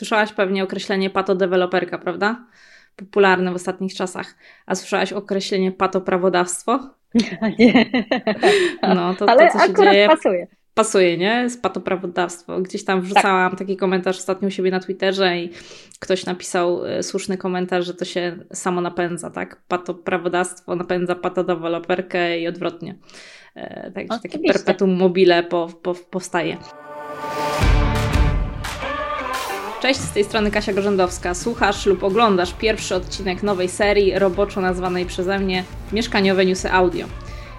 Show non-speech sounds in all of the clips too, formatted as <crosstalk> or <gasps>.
Słyszałaś pewnie określenie patodeweloperka, prawda? Popularne w ostatnich czasach. A słyszałaś określenie patoprawodawstwo? Nie. <laughs> No, to, Ale to co się dzieje, pasuje. pasuje, nie? Z patoprawodawstwo. Gdzieś tam wrzucałam taki komentarz ostatnio u siebie na Twitterze i ktoś napisał e, słuszny komentarz, że to się samo napędza, tak? Patoprawodawstwo napędza patodeweloperkę i odwrotnie. E, Także takie perpetuum mobile po, po, powstaje. Cześć, z tej strony Kasia Gorzędowska. Słuchasz lub oglądasz pierwszy odcinek nowej serii, roboczo nazwanej przeze mnie Mieszkaniowe Newsy Audio.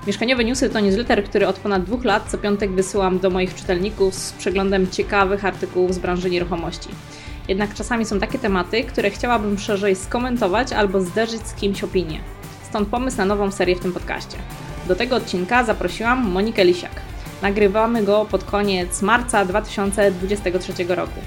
Mieszkaniowe Newsy to newsletter, który od ponad dwóch lat co piątek wysyłam do moich czytelników z przeglądem ciekawych artykułów z branży nieruchomości. Jednak czasami są takie tematy, które chciałabym szerzej skomentować albo zderzyć z kimś opinię. Stąd pomysł na nową serię w tym podcaście. Do tego odcinka zaprosiłam Monikę Lisiak. Nagrywamy go pod koniec marca 2023 roku.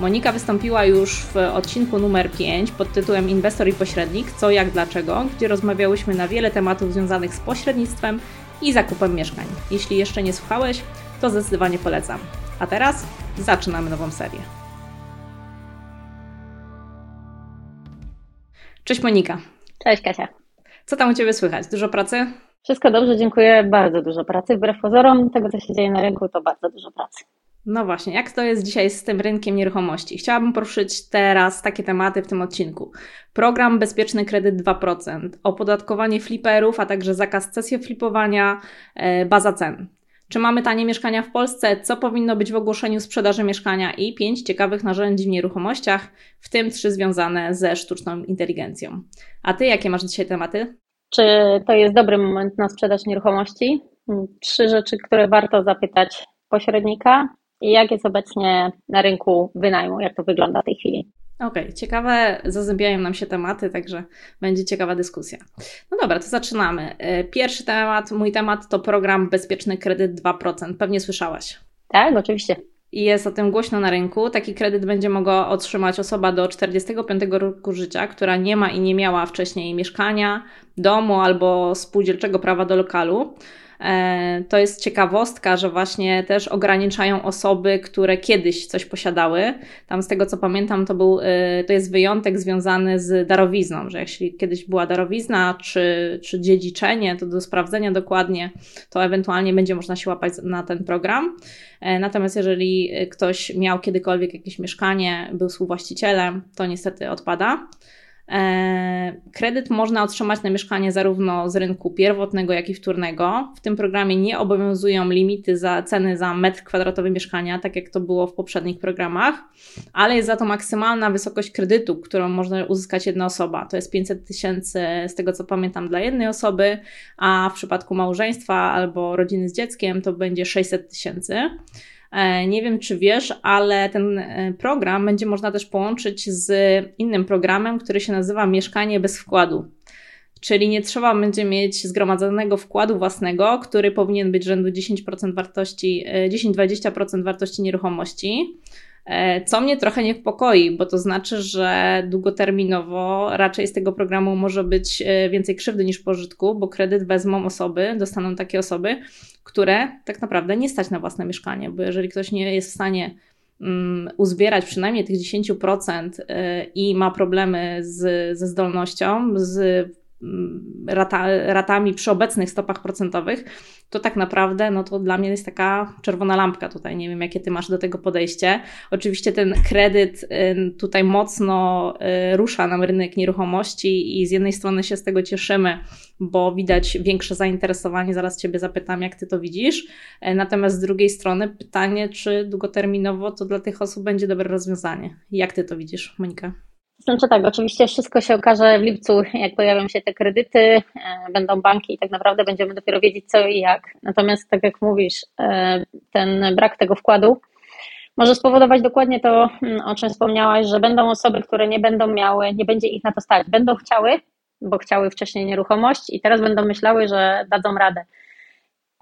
Monika wystąpiła już w odcinku numer 5 pod tytułem Inwestor i pośrednik co, jak, dlaczego, gdzie rozmawiałyśmy na wiele tematów związanych z pośrednictwem i zakupem mieszkań. Jeśli jeszcze nie słuchałeś, to zdecydowanie polecam. A teraz zaczynamy nową serię. Cześć Monika. Cześć Kasia. Co tam u Ciebie słychać? Dużo pracy? Wszystko dobrze, dziękuję. Bardzo dużo pracy. Wbrew pozorom tego, co się dzieje na rynku, to bardzo dużo pracy. No właśnie, jak to jest dzisiaj z tym rynkiem nieruchomości? Chciałabym poruszyć teraz takie tematy w tym odcinku. Program Bezpieczny Kredyt 2%, opodatkowanie fliperów, a także zakaz cesji flipowania, e, baza cen. Czy mamy tanie mieszkania w Polsce? Co powinno być w ogłoszeniu sprzedaży mieszkania? I pięć ciekawych narzędzi w nieruchomościach, w tym trzy związane ze sztuczną inteligencją. A Ty jakie masz dzisiaj tematy? Czy to jest dobry moment na sprzedaż nieruchomości? Trzy rzeczy, które warto zapytać pośrednika i jak jest obecnie na rynku wynajmu, jak to wygląda w tej chwili. Okej, okay, ciekawe, zazębiają nam się tematy, także będzie ciekawa dyskusja. No dobra, to zaczynamy. Pierwszy temat, mój temat to program Bezpieczny Kredyt 2%. Pewnie słyszałaś. Tak, oczywiście. I jest o tym głośno na rynku. Taki kredyt będzie mogła otrzymać osoba do 45 roku życia, która nie ma i nie miała wcześniej mieszkania, domu albo spółdzielczego prawa do lokalu. To jest ciekawostka, że właśnie też ograniczają osoby, które kiedyś coś posiadały. Tam z tego co pamiętam, to, był, to jest wyjątek związany z darowizną, że jeśli kiedyś była darowizna czy, czy dziedziczenie, to do sprawdzenia dokładnie, to ewentualnie będzie można się łapać na ten program. Natomiast jeżeli ktoś miał kiedykolwiek jakieś mieszkanie, był współwłaścicielem, to niestety odpada. Kredyt można otrzymać na mieszkanie zarówno z rynku pierwotnego, jak i wtórnego. W tym programie nie obowiązują limity za ceny za metr kwadratowy mieszkania, tak jak to było w poprzednich programach, ale jest za to maksymalna wysokość kredytu, którą można uzyskać jedna osoba. To jest 500 tysięcy, z tego co pamiętam, dla jednej osoby, a w przypadku małżeństwa albo rodziny z dzieckiem to będzie 600 tysięcy. Nie wiem, czy wiesz, ale ten program będzie można też połączyć z innym programem, który się nazywa Mieszkanie bez wkładu. Czyli nie trzeba będzie mieć zgromadzonego wkładu własnego, który powinien być rzędu 10% wartości, 10-20% wartości nieruchomości. Co mnie trochę niepokoi, bo to znaczy, że długoterminowo raczej z tego programu może być więcej krzywdy niż pożytku, bo kredyt wezmą osoby, dostaną takie osoby, które tak naprawdę nie stać na własne mieszkanie, bo jeżeli ktoś nie jest w stanie um, uzbierać przynajmniej tych 10% i ma problemy z, ze zdolnością, z rata, ratami przy obecnych stopach procentowych, to tak naprawdę no to dla mnie jest taka czerwona lampka tutaj. Nie wiem, jakie ty masz do tego podejście. Oczywiście ten kredyt tutaj mocno rusza nam rynek nieruchomości i z jednej strony się z tego cieszymy, bo widać większe zainteresowanie. Zaraz ciebie zapytam, jak ty to widzisz. Natomiast z drugiej strony pytanie, czy długoterminowo to dla tych osób będzie dobre rozwiązanie. Jak ty to widzisz, Monika? Znaczy tak, oczywiście wszystko się okaże w lipcu, jak pojawią się te kredyty, będą banki i tak naprawdę będziemy dopiero wiedzieć co i jak. Natomiast tak jak mówisz, ten brak tego wkładu może spowodować dokładnie to, o czym wspomniałaś, że będą osoby, które nie będą miały, nie będzie ich na to stać. Będą chciały, bo chciały wcześniej nieruchomość i teraz będą myślały, że dadzą radę.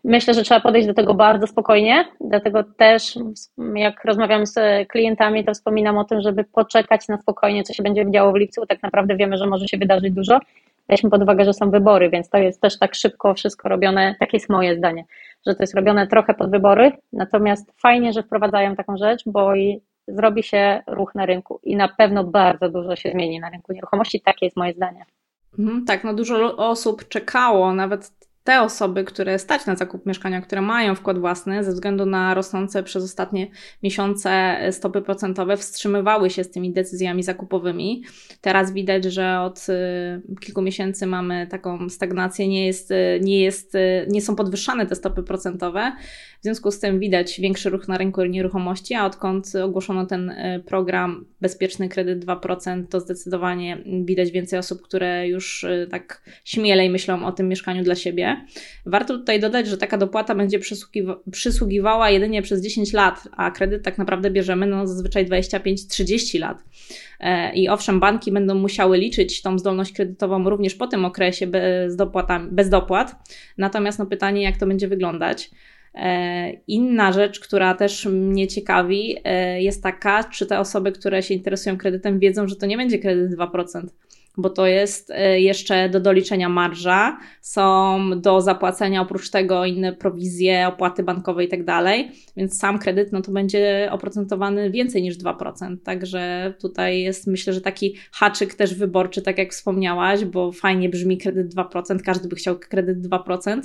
Myślę, że trzeba podejść do tego bardzo spokojnie, dlatego też jak rozmawiam z klientami, to wspominam o tym, żeby poczekać na spokojnie, co się będzie działo w lipcu. Tak naprawdę wiemy, że może się wydarzyć dużo. Weźmy pod uwagę, że są wybory, więc to jest też tak szybko wszystko robione, takie jest moje zdanie, że to jest robione trochę pod wybory, natomiast fajnie, że wprowadzają taką rzecz, bo zrobi się ruch na rynku i na pewno bardzo dużo się zmieni na rynku nieruchomości. Takie jest moje zdanie. Mhm, tak, no dużo osób czekało, nawet te osoby, które stać na zakup mieszkania, które mają wkład własny, ze względu na rosnące przez ostatnie miesiące stopy procentowe, wstrzymywały się z tymi decyzjami zakupowymi. Teraz widać, że od y, kilku miesięcy mamy taką stagnację, nie, jest, y, nie, jest, nie są podwyższane te stopy procentowe. W związku z tym widać większy ruch na rynku nieruchomości, a odkąd ogłoszono ten program Bezpieczny Kredyt 2%, to zdecydowanie widać więcej osób, które już tak śmielej myślą o tym mieszkaniu dla siebie. Warto tutaj dodać, że taka dopłata będzie przysługiwała jedynie przez 10 lat, a kredyt tak naprawdę bierzemy no, zazwyczaj 25-30 lat. E, I owszem, banki będą musiały liczyć tą zdolność kredytową również po tym okresie bez, dopłatami, bez dopłat. Natomiast no, pytanie, jak to będzie wyglądać. E, inna rzecz, która też mnie ciekawi, e, jest taka, czy te osoby, które się interesują kredytem, wiedzą, że to nie będzie kredyt 2% bo to jest e, jeszcze do doliczenia marża, są do zapłacenia oprócz tego inne prowizje, opłaty bankowe i tak dalej, więc sam kredyt no to będzie oprocentowany więcej niż 2%, także tutaj jest myślę, że taki haczyk też wyborczy, tak jak wspomniałaś, bo fajnie brzmi kredyt 2%, każdy by chciał kredyt 2%,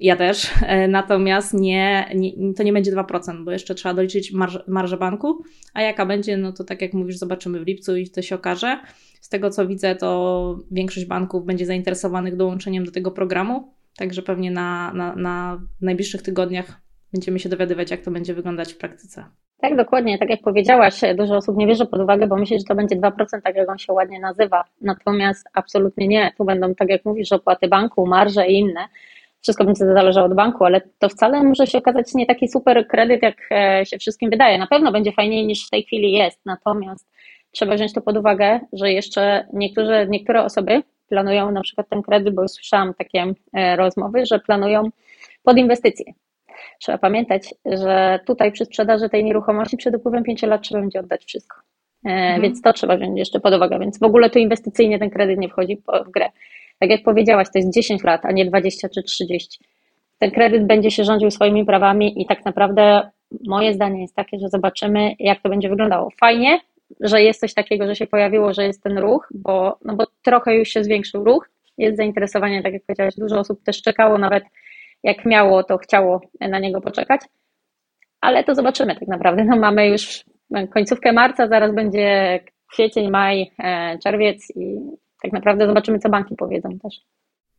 ja też, e, natomiast nie, nie, to nie będzie 2%, bo jeszcze trzeba doliczyć marż, marżę banku, a jaka będzie, no to tak jak mówisz, zobaczymy w lipcu i to się okaże. Z tego co widzę, to większość banków będzie zainteresowanych dołączeniem do tego programu, także pewnie na, na, na najbliższych tygodniach będziemy się dowiadywać, jak to będzie wyglądać w praktyce. Tak, dokładnie. Tak jak powiedziałaś, dużo osób nie bierze pod uwagę, bo myśli, że to będzie 2%, tak jak on się ładnie nazywa. Natomiast absolutnie nie. Tu będą, tak jak mówisz, opłaty banku, marże i inne. Wszystko będzie zależało od banku, ale to wcale może się okazać nie taki super kredyt, jak e, się wszystkim wydaje. Na pewno będzie fajniej niż w tej chwili jest. Natomiast trzeba wziąć to pod uwagę, że jeszcze niektóre, niektóre osoby planują na przykład ten kredyt, bo słyszałam takie e, rozmowy, że planują pod inwestycje. Trzeba pamiętać, że tutaj przy sprzedaży tej nieruchomości przed upływem 5 lat trzeba będzie oddać wszystko. E, mhm. Więc to trzeba wziąć jeszcze pod uwagę. Więc w ogóle tu inwestycyjnie ten kredyt nie wchodzi w grę. Tak jak powiedziałaś, to jest 10 lat, a nie 20 czy 30. Ten kredyt będzie się rządził swoimi prawami i tak naprawdę moje zdanie jest takie, że zobaczymy, jak to będzie wyglądało. Fajnie, że jest coś takiego, że się pojawiło, że jest ten ruch, bo, no bo trochę już się zwiększył ruch, jest zainteresowanie, tak jak powiedziałeś, dużo osób też czekało, nawet jak miało, to chciało na niego poczekać, ale to zobaczymy tak naprawdę. No mamy już końcówkę marca, zaraz będzie kwiecień, maj, e, czerwiec i tak naprawdę zobaczymy, co banki powiedzą też.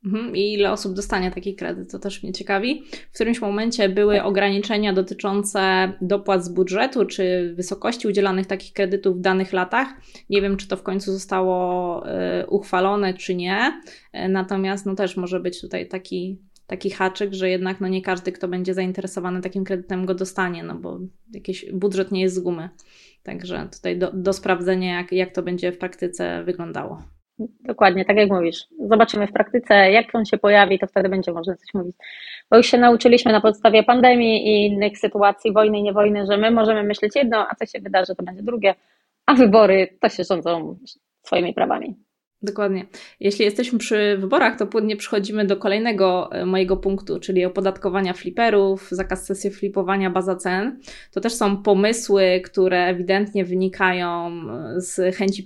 Mhm. I ile osób dostanie taki kredyt, to też mnie ciekawi. W którymś momencie były ograniczenia dotyczące dopłat z budżetu, czy wysokości udzielanych takich kredytów w danych latach. Nie wiem, czy to w końcu zostało y, uchwalone, czy nie. E, natomiast no też może być tutaj taki, taki haczyk, że jednak no nie każdy, kto będzie zainteresowany takim kredytem, go dostanie, no bo jakiś budżet nie jest z gumy. Także tutaj do, do sprawdzenia, jak, jak to będzie w praktyce wyglądało. Dokładnie, tak jak mówisz. Zobaczymy w praktyce, jak on się pojawi, to wtedy będzie można coś mówić. Bo już się nauczyliśmy na podstawie pandemii i innych sytuacji, wojny i niewojny, że my możemy myśleć jedno, a co się wydarzy, to będzie drugie, a wybory to się rządzą swoimi prawami. Dokładnie. Jeśli jesteśmy przy wyborach, to płynnie przechodzimy do kolejnego e, mojego punktu, czyli opodatkowania fliperów, zakaz sesji flipowania, baza cen. To też są pomysły, które ewidentnie wynikają e, z chęci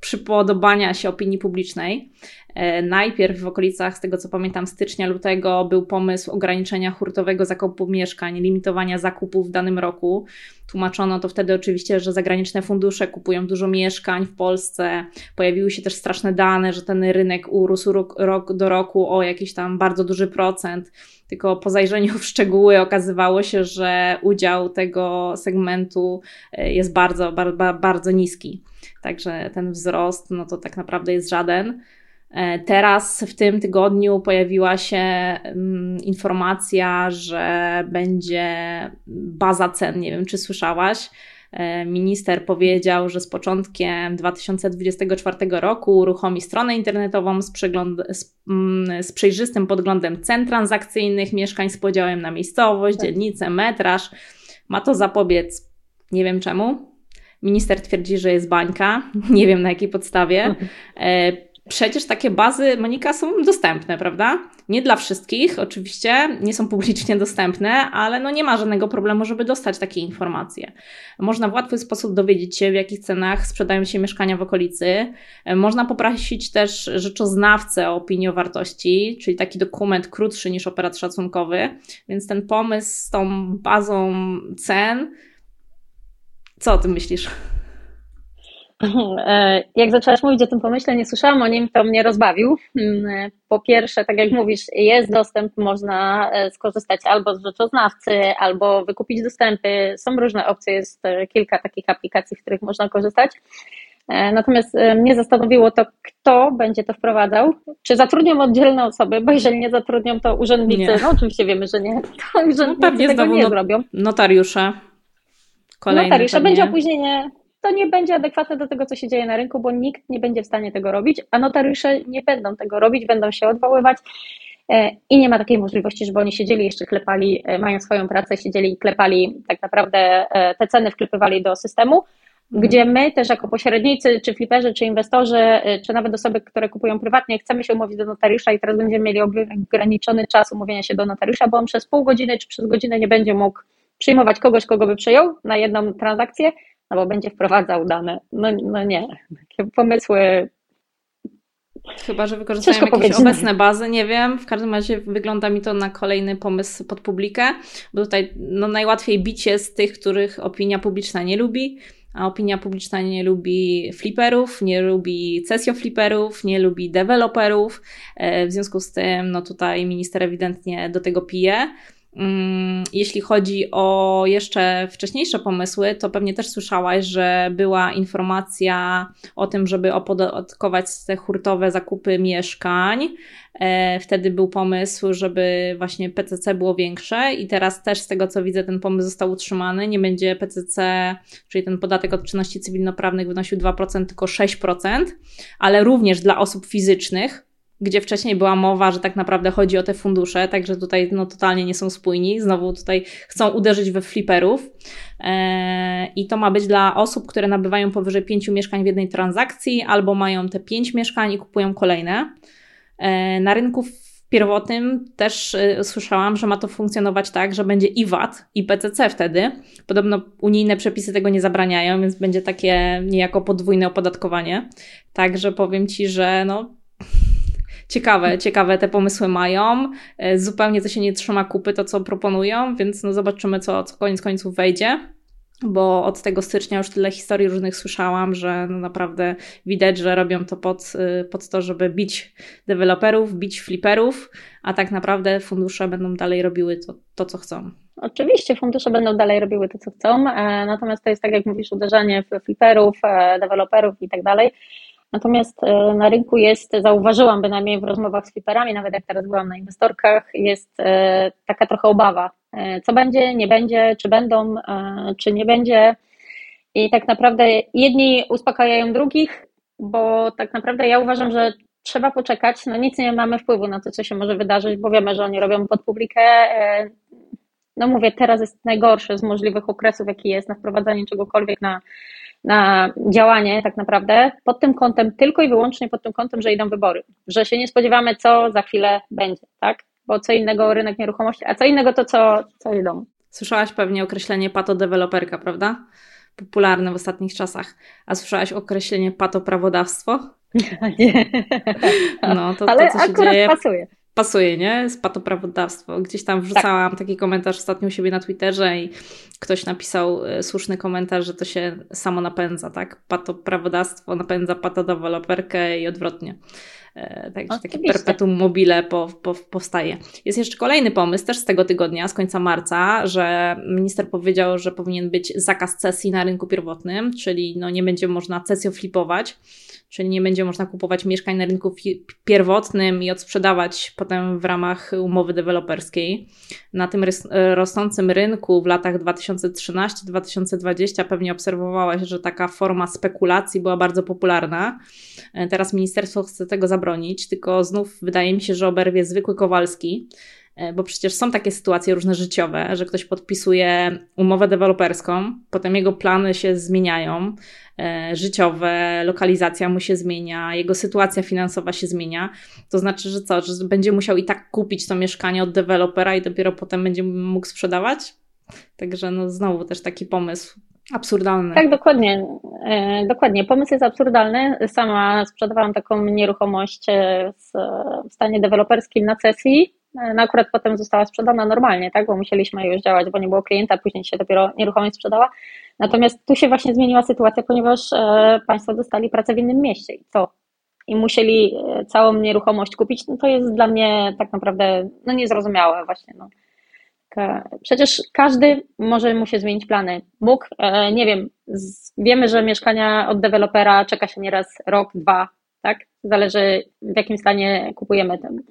przypodobania się opinii publicznej. E, najpierw w okolicach, z tego co pamiętam, stycznia, lutego był pomysł ograniczenia hurtowego zakupu mieszkań, limitowania zakupów w danym roku. Tłumaczono to wtedy oczywiście, że zagraniczne fundusze kupują dużo mieszkań w Polsce. Pojawiły się też straszne dane, że ten rynek urósł rok, rok do roku o jakiś tam bardzo duży procent. Tylko po zajrzeniu w szczegóły okazywało się, że udział tego segmentu e, jest bardzo, bardzo, bardzo niski. Także ten wzrost, no to tak naprawdę jest żaden. E, teraz w tym tygodniu pojawiła się mm, informacja, że będzie baza cen. Nie wiem, czy słyszałaś. E, minister powiedział, że z początkiem 2024 roku uruchomi stronę internetową z, z, mm, z przejrzystym podglądem cen transakcyjnych, mieszkań z podziałem na miejscowość, tak. dzielnicę, metraż. Ma to zapobiec, nie wiem czemu. Minister twierdzi, że jest bańka, <laughs> nie wiem na jakiej podstawie. Przecież takie bazy, Monika, są dostępne, prawda? Nie dla wszystkich, oczywiście, nie są publicznie dostępne, ale no nie ma żadnego problemu, żeby dostać takie informacje. Można w łatwy sposób dowiedzieć się, w jakich cenach sprzedają się mieszkania w okolicy. Można poprosić też rzeczoznawcę o opinię o wartości, czyli taki dokument krótszy niż operat szacunkowy, więc ten pomysł z tą bazą cen, co o tym myślisz? E, jak zaczęłaś mówić o tym pomyśle, nie słyszałam o nim, to mnie rozbawił. Mm, po pierwsze, tak jak mówisz, jest dostęp, można e, skorzystać albo z rzeczoznawcy, albo wykupić dostępy. Są różne opcje, jest e, kilka takich aplikacji, w których można korzystać. Natomiast mnie zastanowiło to, kto będzie to wprowadzał. Czy zatrudnią oddzielne osoby, bo jeżeli nie zatrudnią, to urzędnicy, nie. no oczywiście wiemy, że nie, <laughs> to urzędnicy no, tego nie zrobią. Notariusze. Kolejne notariusze. Będzie opóźnienie to nie będzie adekwatne do tego, co się dzieje na rynku, bo nikt nie będzie w stanie tego robić, a notariusze nie będą tego robić, będą się odwoływać. E, I nie ma takiej możliwości, żeby oni siedzieli, jeszcze klepali, e, mają swoją pracę, siedzieli i klepali, tak naprawdę e, te ceny wklepywali do systemu, mhm. gdzie my też jako pośrednicy, czy fliperzy, czy inwestorzy, czy nawet osoby, które kupują prywatnie, chcemy się umówić do notariusza i teraz będziemy mieli ograniczony czas umówienia się do notariusza, bo on przez pół godziny czy przez godzinę nie będzie mógł przyjmować kogoś, kogo by przyjął na jedną transakcję, no bo będzie wprowadzał dane. No, no nie, takie pomysły. Chyba, że wykorzystają jakieś obecne bazy, nie wiem. W każdym razie wygląda mi to na kolejny pomysł pod publikę, bo tutaj no, najłatwiej bić jest tych, których opinia publiczna nie lubi, a opinia publiczna nie lubi fliperów, nie lubi sesjo fliperów, nie lubi deweloperów. E, w związku z tym, no tutaj minister ewidentnie do tego pije. Mm, jeśli chodzi o jeszcze wcześniejsze pomysły, to pewnie też słyszałaś, że była informacja o tym, żeby opodatkować te hurtowe zakupy mieszkań. E, wtedy był pomysł, żeby właśnie PCC było większe i teraz też z tego co widzę ten pomysł został utrzymany. Nie będzie PCC, czyli ten podatek od czynności cywilnoprawnych wynosił 2%, tylko 6%, ale również dla osób fizycznych, gdzie wcześniej była mowa, że tak naprawdę chodzi o te fundusze, także tutaj no, totalnie nie są spójni. Znowu tutaj chcą uderzyć we fliperów. Eee, I to ma być dla osób, które nabywają powyżej pięciu mieszkań w jednej transakcji, albo mają te pięć mieszkań i kupują kolejne. Eee, na rynku pierwotnym też y, słyszałam, że ma to funkcjonować tak, że będzie i VAT, i PCC wtedy. Podobno unijne przepisy tego nie zabraniają, więc będzie takie niejako podwójne opodatkowanie. Także powiem Ci, że no ciekawe, ciekawe te pomysły mają. E, zupełnie to się nie trzyma kupy, to co proponują, więc no zobaczymy, co, co koniec końców wejdzie bo od tego stycznia już tyle historii różnych słyszałam, że no naprawdę widać, że robią to pod, y, pod to, żeby bić deweloperów, bić fliperów, a tak naprawdę fundusze będą dalej robiły to, to co chcą. Oczywiście fundusze będą dalej robiły to, co chcą, e, natomiast to jest tak, jak mówisz, uderzanie w fliperów, e, deweloperów i tak dalej. Natomiast e, na rynku jest, zauważyłam bynajmniej w rozmowach z fliperami, nawet jak teraz byłam na inwestorkach, jest e, taka trochę obawa, e, co będzie, nie będzie, czy będą, czy nie będzie. I tak naprawdę jedni uspokajają drugich, bo tak naprawdę ja uważam, że trzeba poczekać. No nic nie mamy wpływu na to, co się może wydarzyć, bo wiemy, że oni robią pod publikę. No mówię, teraz jest najgorszy z możliwych okresów, jaki jest na wprowadzanie czegokolwiek na na działanie tak naprawdę pod tym kątem, tylko i wyłącznie pod tym kątem, że idą wybory, że się nie spodziewamy, co za chwilę będzie, tak? Bo co innego rynek nieruchomości, a co innego to, co, co idą. Słyszałaś pewnie określenie patodeweloperka, prawda? Popularne w ostatnich czasach. A słyszałaś określenie patoprawodawstwo? <laughs> Nie. No, to, Ale to co się dzieje. Pasuje pasuje, nie? Spatoprawodawstwo. Gdzieś tam wrzucałam tak. taki komentarz ostatnio u siebie na Twitterze i ktoś napisał e, słuszny komentarz, że to się samo napędza, tak? Patoprawodawstwo napędza patodeweloperkę i odwrotnie. E, także takie perpetuum mobile po, po, powstaje. Jest jeszcze kolejny pomysł, też z tego tygodnia, z końca marca, że minister powiedział, że powinien być zakaz cesji na rynku pierwotnym, czyli no nie będzie można cesjoflipować czyli nie będzie można kupować mieszkań na rynku pierwotnym i odsprzedawać potem w ramach umowy deweloperskiej. Na tym rosnącym rynku w latach 2013-2020 pewnie obserwowałaś, że taka forma spekulacji była bardzo popularna. Teraz ministerstwo chce tego zabronić, tylko znów wydaje mi się, że oberwie zwykły Kowalski E, bo przecież są takie sytuacje różne życiowe, że ktoś podpisuje umowę deweloperską, potem jego plany się zmieniają, e, życiowe, lokalizacja mu się zmienia, jego sytuacja finansowa się zmienia. To znaczy, że co, że będzie musiał i tak kupić to mieszkanie od dewelopera i dopiero potem będzie mógł sprzedawać? Także no znowu też taki pomysł absurdalny. Tak, dokładnie. E, dokładnie. Pomysł jest absurdalny. Sama sprzedawałam taką nieruchomość w stanie deweloperskim na sesji no akurat potem została sprzedana normalnie, tak, bo musieliśmy już działać, bo nie było klienta, później się dopiero nieruchomość sprzedała. Natomiast tu się właśnie zmieniła sytuacja, ponieważ e, Państwo dostali pracę w innym mieście i co? I musieli e, całą nieruchomość kupić, no to jest dla mnie tak naprawdę no niezrozumiałe właśnie. No. Przecież każdy może mu się zmienić plany. Mógł, e, nie wiem, wiemy, że mieszkania od dewelopera czeka się nieraz rok, dwa, tak? Zależy w jakim stanie kupujemy ten.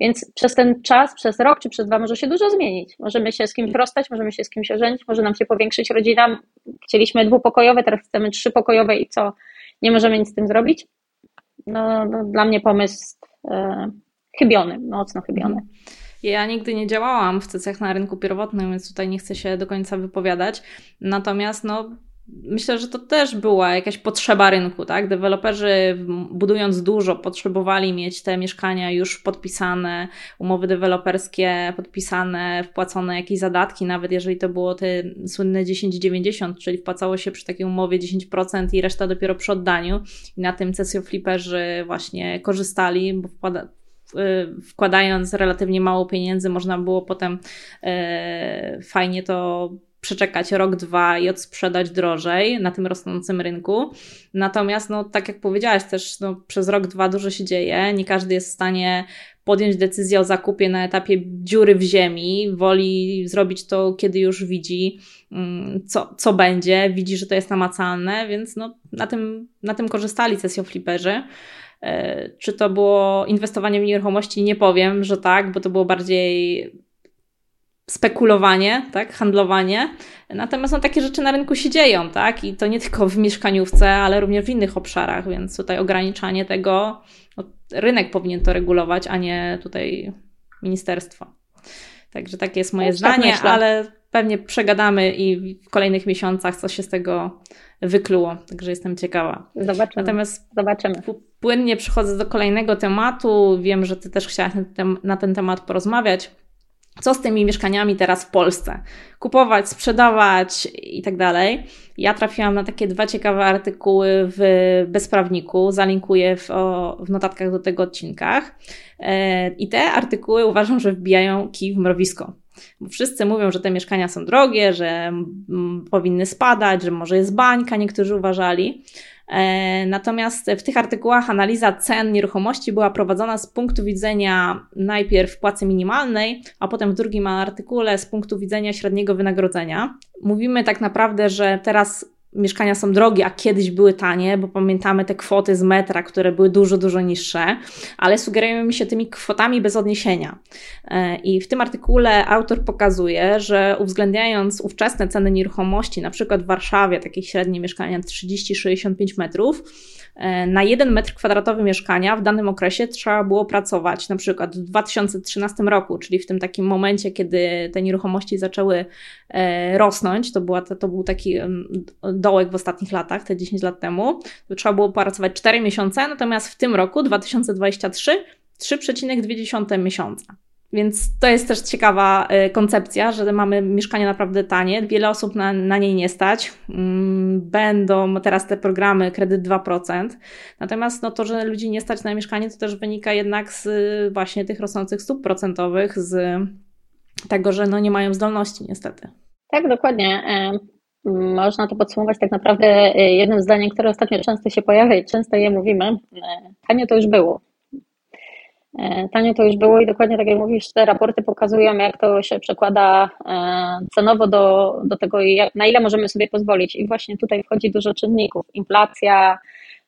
Więc przez ten czas, przez rok czy przez dwa może się dużo zmienić. Możemy się z kimś rozstać, możemy się z kimś ożenić, może nam się powiększyć rodzina. Chcieliśmy dwupokojowe, teraz chcemy trzypokojowe i co? Nie możemy nic z tym zrobić? No, no dla mnie pomysł e, chybiony, mocno chybiony. Ja nigdy nie działałam w cecach na rynku pierwotnym, więc tutaj nie chcę się do końca wypowiadać. Natomiast no, myślę, że to też była jakaś potrzeba rynku, tak? Deweloperzy budując dużo potrzebowali mieć te mieszkania już podpisane, umowy deweloperskie podpisane, wpłacone jakieś zadatki, nawet jeżeli to było te słynne 10,90, czyli wpłacało się przy takiej umowie 10% i reszta dopiero przy oddaniu. I na tym cesjo fliperzy właśnie korzystali, bo wkłada, y, wkładając relatywnie mało pieniędzy, można było potem e, fajnie to przeczekać rok, dwa i odsprzedać drożej na tym rosnącym rynku. Natomiast, no, tak jak powiedziałaś, też no, przez rok, dwa dużo się dzieje. Nie każdy jest w stanie podjąć decyzję o zakupie na etapie dziury w ziemi. Woli zrobić to, kiedy już widzi, mm, co, co będzie, widzi, że to jest namacalne, więc no, na, tym, na tym korzystali sesjofliperzy. E, czy to było inwestowanie w nieruchomości? Nie powiem, że tak, bo to było bardziej spekulowanie, tak, handlowanie. Natomiast no, takie rzeczy na rynku się dzieją, tak, i to nie tylko w mieszkaniówce, ale również w innych obszarach, więc tutaj ograniczanie tego, no, rynek powinien to regulować, a nie tutaj ministerstwo. Także takie jest moje no, zdanie, tak ale pewnie przegadamy i w kolejnych miesiącach co się z tego wykluło, także jestem ciekawa. Zobaczymy. Natomiast Zobaczymy. płynnie przychodzę do kolejnego tematu. Wiem, że Ty też chciałaś na ten temat porozmawiać co z tymi mieszkaniami teraz w Polsce? Kupować, sprzedawać i tak dalej. Ja trafiłam na takie dwa ciekawe artykuły w Bezprawniku, zalinkuję w, o, w notatkach do tego odcinkach. E, I te artykuły uważam, że wbijają kij w mrowisko. Bo wszyscy mówią, że te mieszkania są drogie, że m, powinny spadać, że może jest bańka, niektórzy uważali. E, natomiast w tych artykułach analiza cen nieruchomości była prowadzona z punktu widzenia najpierw płacy minimalnej, a potem w drugim artykule z punktu widzenia średniego wynagrodzenia. Mówimy tak naprawdę, że teraz mieszkania są drogie, a kiedyś były tanie, bo pamiętamy te kwoty z metra, które były dużo, dużo niższe, ale sugerują mi się tymi kwotami bez odniesienia. E, I w tym artykule autor pokazuje, że uwzględniając ówczesne ceny nieruchomości, na przykład w Warszawie, takie średnie mieszkania 30-65 metrów, na jeden metr kwadratowy mieszkania w danym okresie trzeba było pracować na przykład w 2013 roku, czyli w tym takim momencie, kiedy te nieruchomości zaczęły e, rosnąć, to, była, to był taki dołek w ostatnich latach, te 10 lat temu, to trzeba było pracować 4 miesiące, natomiast w tym roku 2023 3,2 miesiąca. Więc to jest też ciekawa y, koncepcja, że mamy mieszkania naprawdę tanie, wiele osób na, na niej nie stać. Mm, będą teraz te programy kredyt 2%. Natomiast no to, że ludzi nie stać na mieszkanie, to też wynika jednak z właśnie tych rosnących stóp procentowych, z tego, że no nie mają zdolności niestety. Tak, dokładnie. E, można to podsumować tak naprawdę e, jednym zdaniem, które ostatnio często się pojawia i często je mówimy. E, tanio to już było E, tanio to już było i dokładnie tak jak mówisz, te raporty pokazują, jak to się przekłada e, cenowo do, do tego, na ile możemy sobie pozwolić. I właśnie tutaj wchodzi dużo czynników. Inflacja,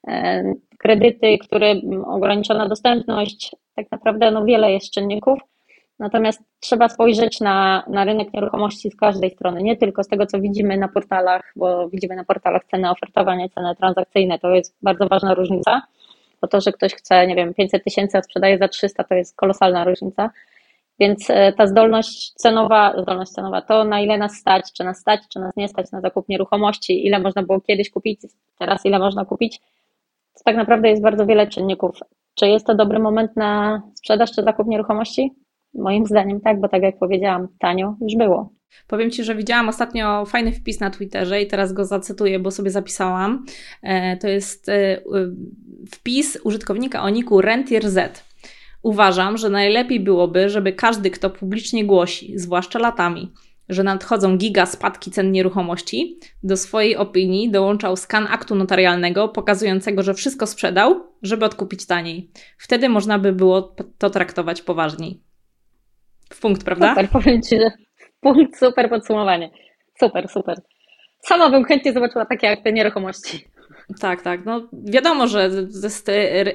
e, kredyty, które ograniczona dostępność, tak naprawdę no wiele jest czynników. Natomiast trzeba spojrzeć na, na rynek nieruchomości z każdej strony, nie tylko z tego, co widzimy na portalach, bo widzimy na portalach ceny ofertowania, ceny transakcyjne, to jest bardzo ważna różnica bo to, że ktoś chce, nie wiem, 500 tysięcy, a sprzedaje za 300, to jest kolosalna różnica. Więc e, ta zdolność cenowa, zdolność cenowa, to na ile nas stać, czy nas stać, czy nas nie stać na zakup nieruchomości, ile można było kiedyś kupić, teraz ile można kupić, to tak naprawdę jest bardzo wiele czynników. Czy jest to dobry moment na sprzedaż czy zakup nieruchomości? Moim zdaniem tak, bo tak jak powiedziałam, tanio już było. Powiem Ci, że widziałam ostatnio fajny wpis na Twitterze i teraz go zacytuję, bo sobie zapisałam. E, to jest e, wpis użytkownika o niku Rentier Z. Uważam, że najlepiej byłoby, żeby każdy, kto publicznie głosi, zwłaszcza latami, że nadchodzą giga spadki cen nieruchomości, do swojej opinii dołączał skan aktu notarialnego pokazującego, że wszystko sprzedał, żeby odkupić taniej. Wtedy można by było to traktować poważniej. W punkt, prawda? Super, powiem Ci, że punkt, super podsumowanie. Super, super. Sama bym chętnie zobaczyła takie akty nieruchomości. Tak, tak. No, wiadomo, że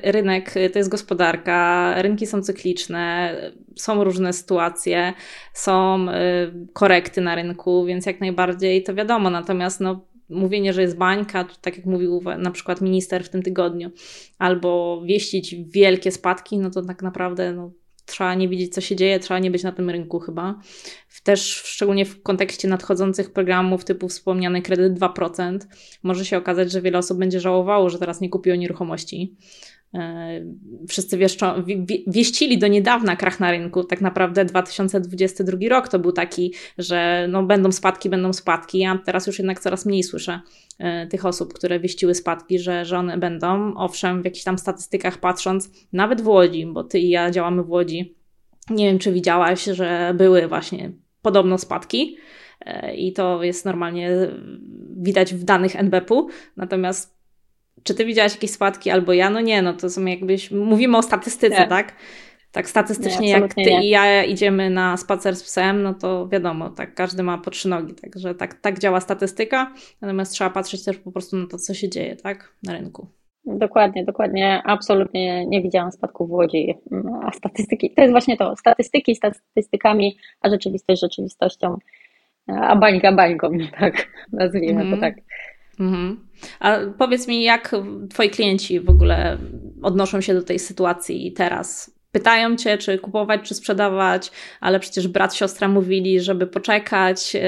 rynek, to jest gospodarka, rynki są cykliczne, są różne sytuacje, są y, korekty na rynku, więc jak najbardziej to wiadomo. Natomiast no, mówienie, że jest bańka, tak jak mówił na przykład minister w tym tygodniu, albo wieścić wielkie spadki, no to tak naprawdę no, trzeba nie widzieć, co się dzieje, trzeba nie być na tym rynku chyba. Też szczególnie w kontekście nadchodzących programów typu wspomniany kredyt 2%, może się okazać, że wiele osób będzie żałowało, że teraz nie kupiło nieruchomości. E, wszyscy wieszczą, wieścili do niedawna krach na rynku. Tak naprawdę 2022 rok to był taki, że no będą spadki, będą spadki, a teraz już jednak coraz mniej słyszę e, tych osób, które wieściły spadki, że, że one będą. Owszem, w jakichś tam statystykach patrząc, nawet w Łodzi, bo ty i ja działamy w Łodzi, nie wiem, czy widziałaś, że były właśnie podobno spadki e, i to jest normalnie widać w danych NBP-u, natomiast czy ty widziałaś jakieś spadki albo ja? No nie, no to są jakbyś, mówimy o statystyce, nie. tak? Tak statystycznie nie, jak ty nie. i ja idziemy na spacer z psem, no to wiadomo, tak każdy ma po trzy nogi, także tak, tak działa statystyka, natomiast trzeba patrzeć też po prostu na to, co się dzieje, tak, na rynku. Dokładnie, dokładnie. Absolutnie nie widziałam spadku w Łodzi. A statystyki, to jest właśnie to, statystyki statystykami, a rzeczywistość rzeczywistością, a bańka bańką, <laughs> tak nazwijmy mm. to mhm. tak. Mhm. A powiedz mi, jak twoi klienci w ogóle odnoszą się do tej sytuacji teraz? Pytają cię, czy kupować, czy sprzedawać, ale przecież brat, siostra mówili, żeby poczekać, yy,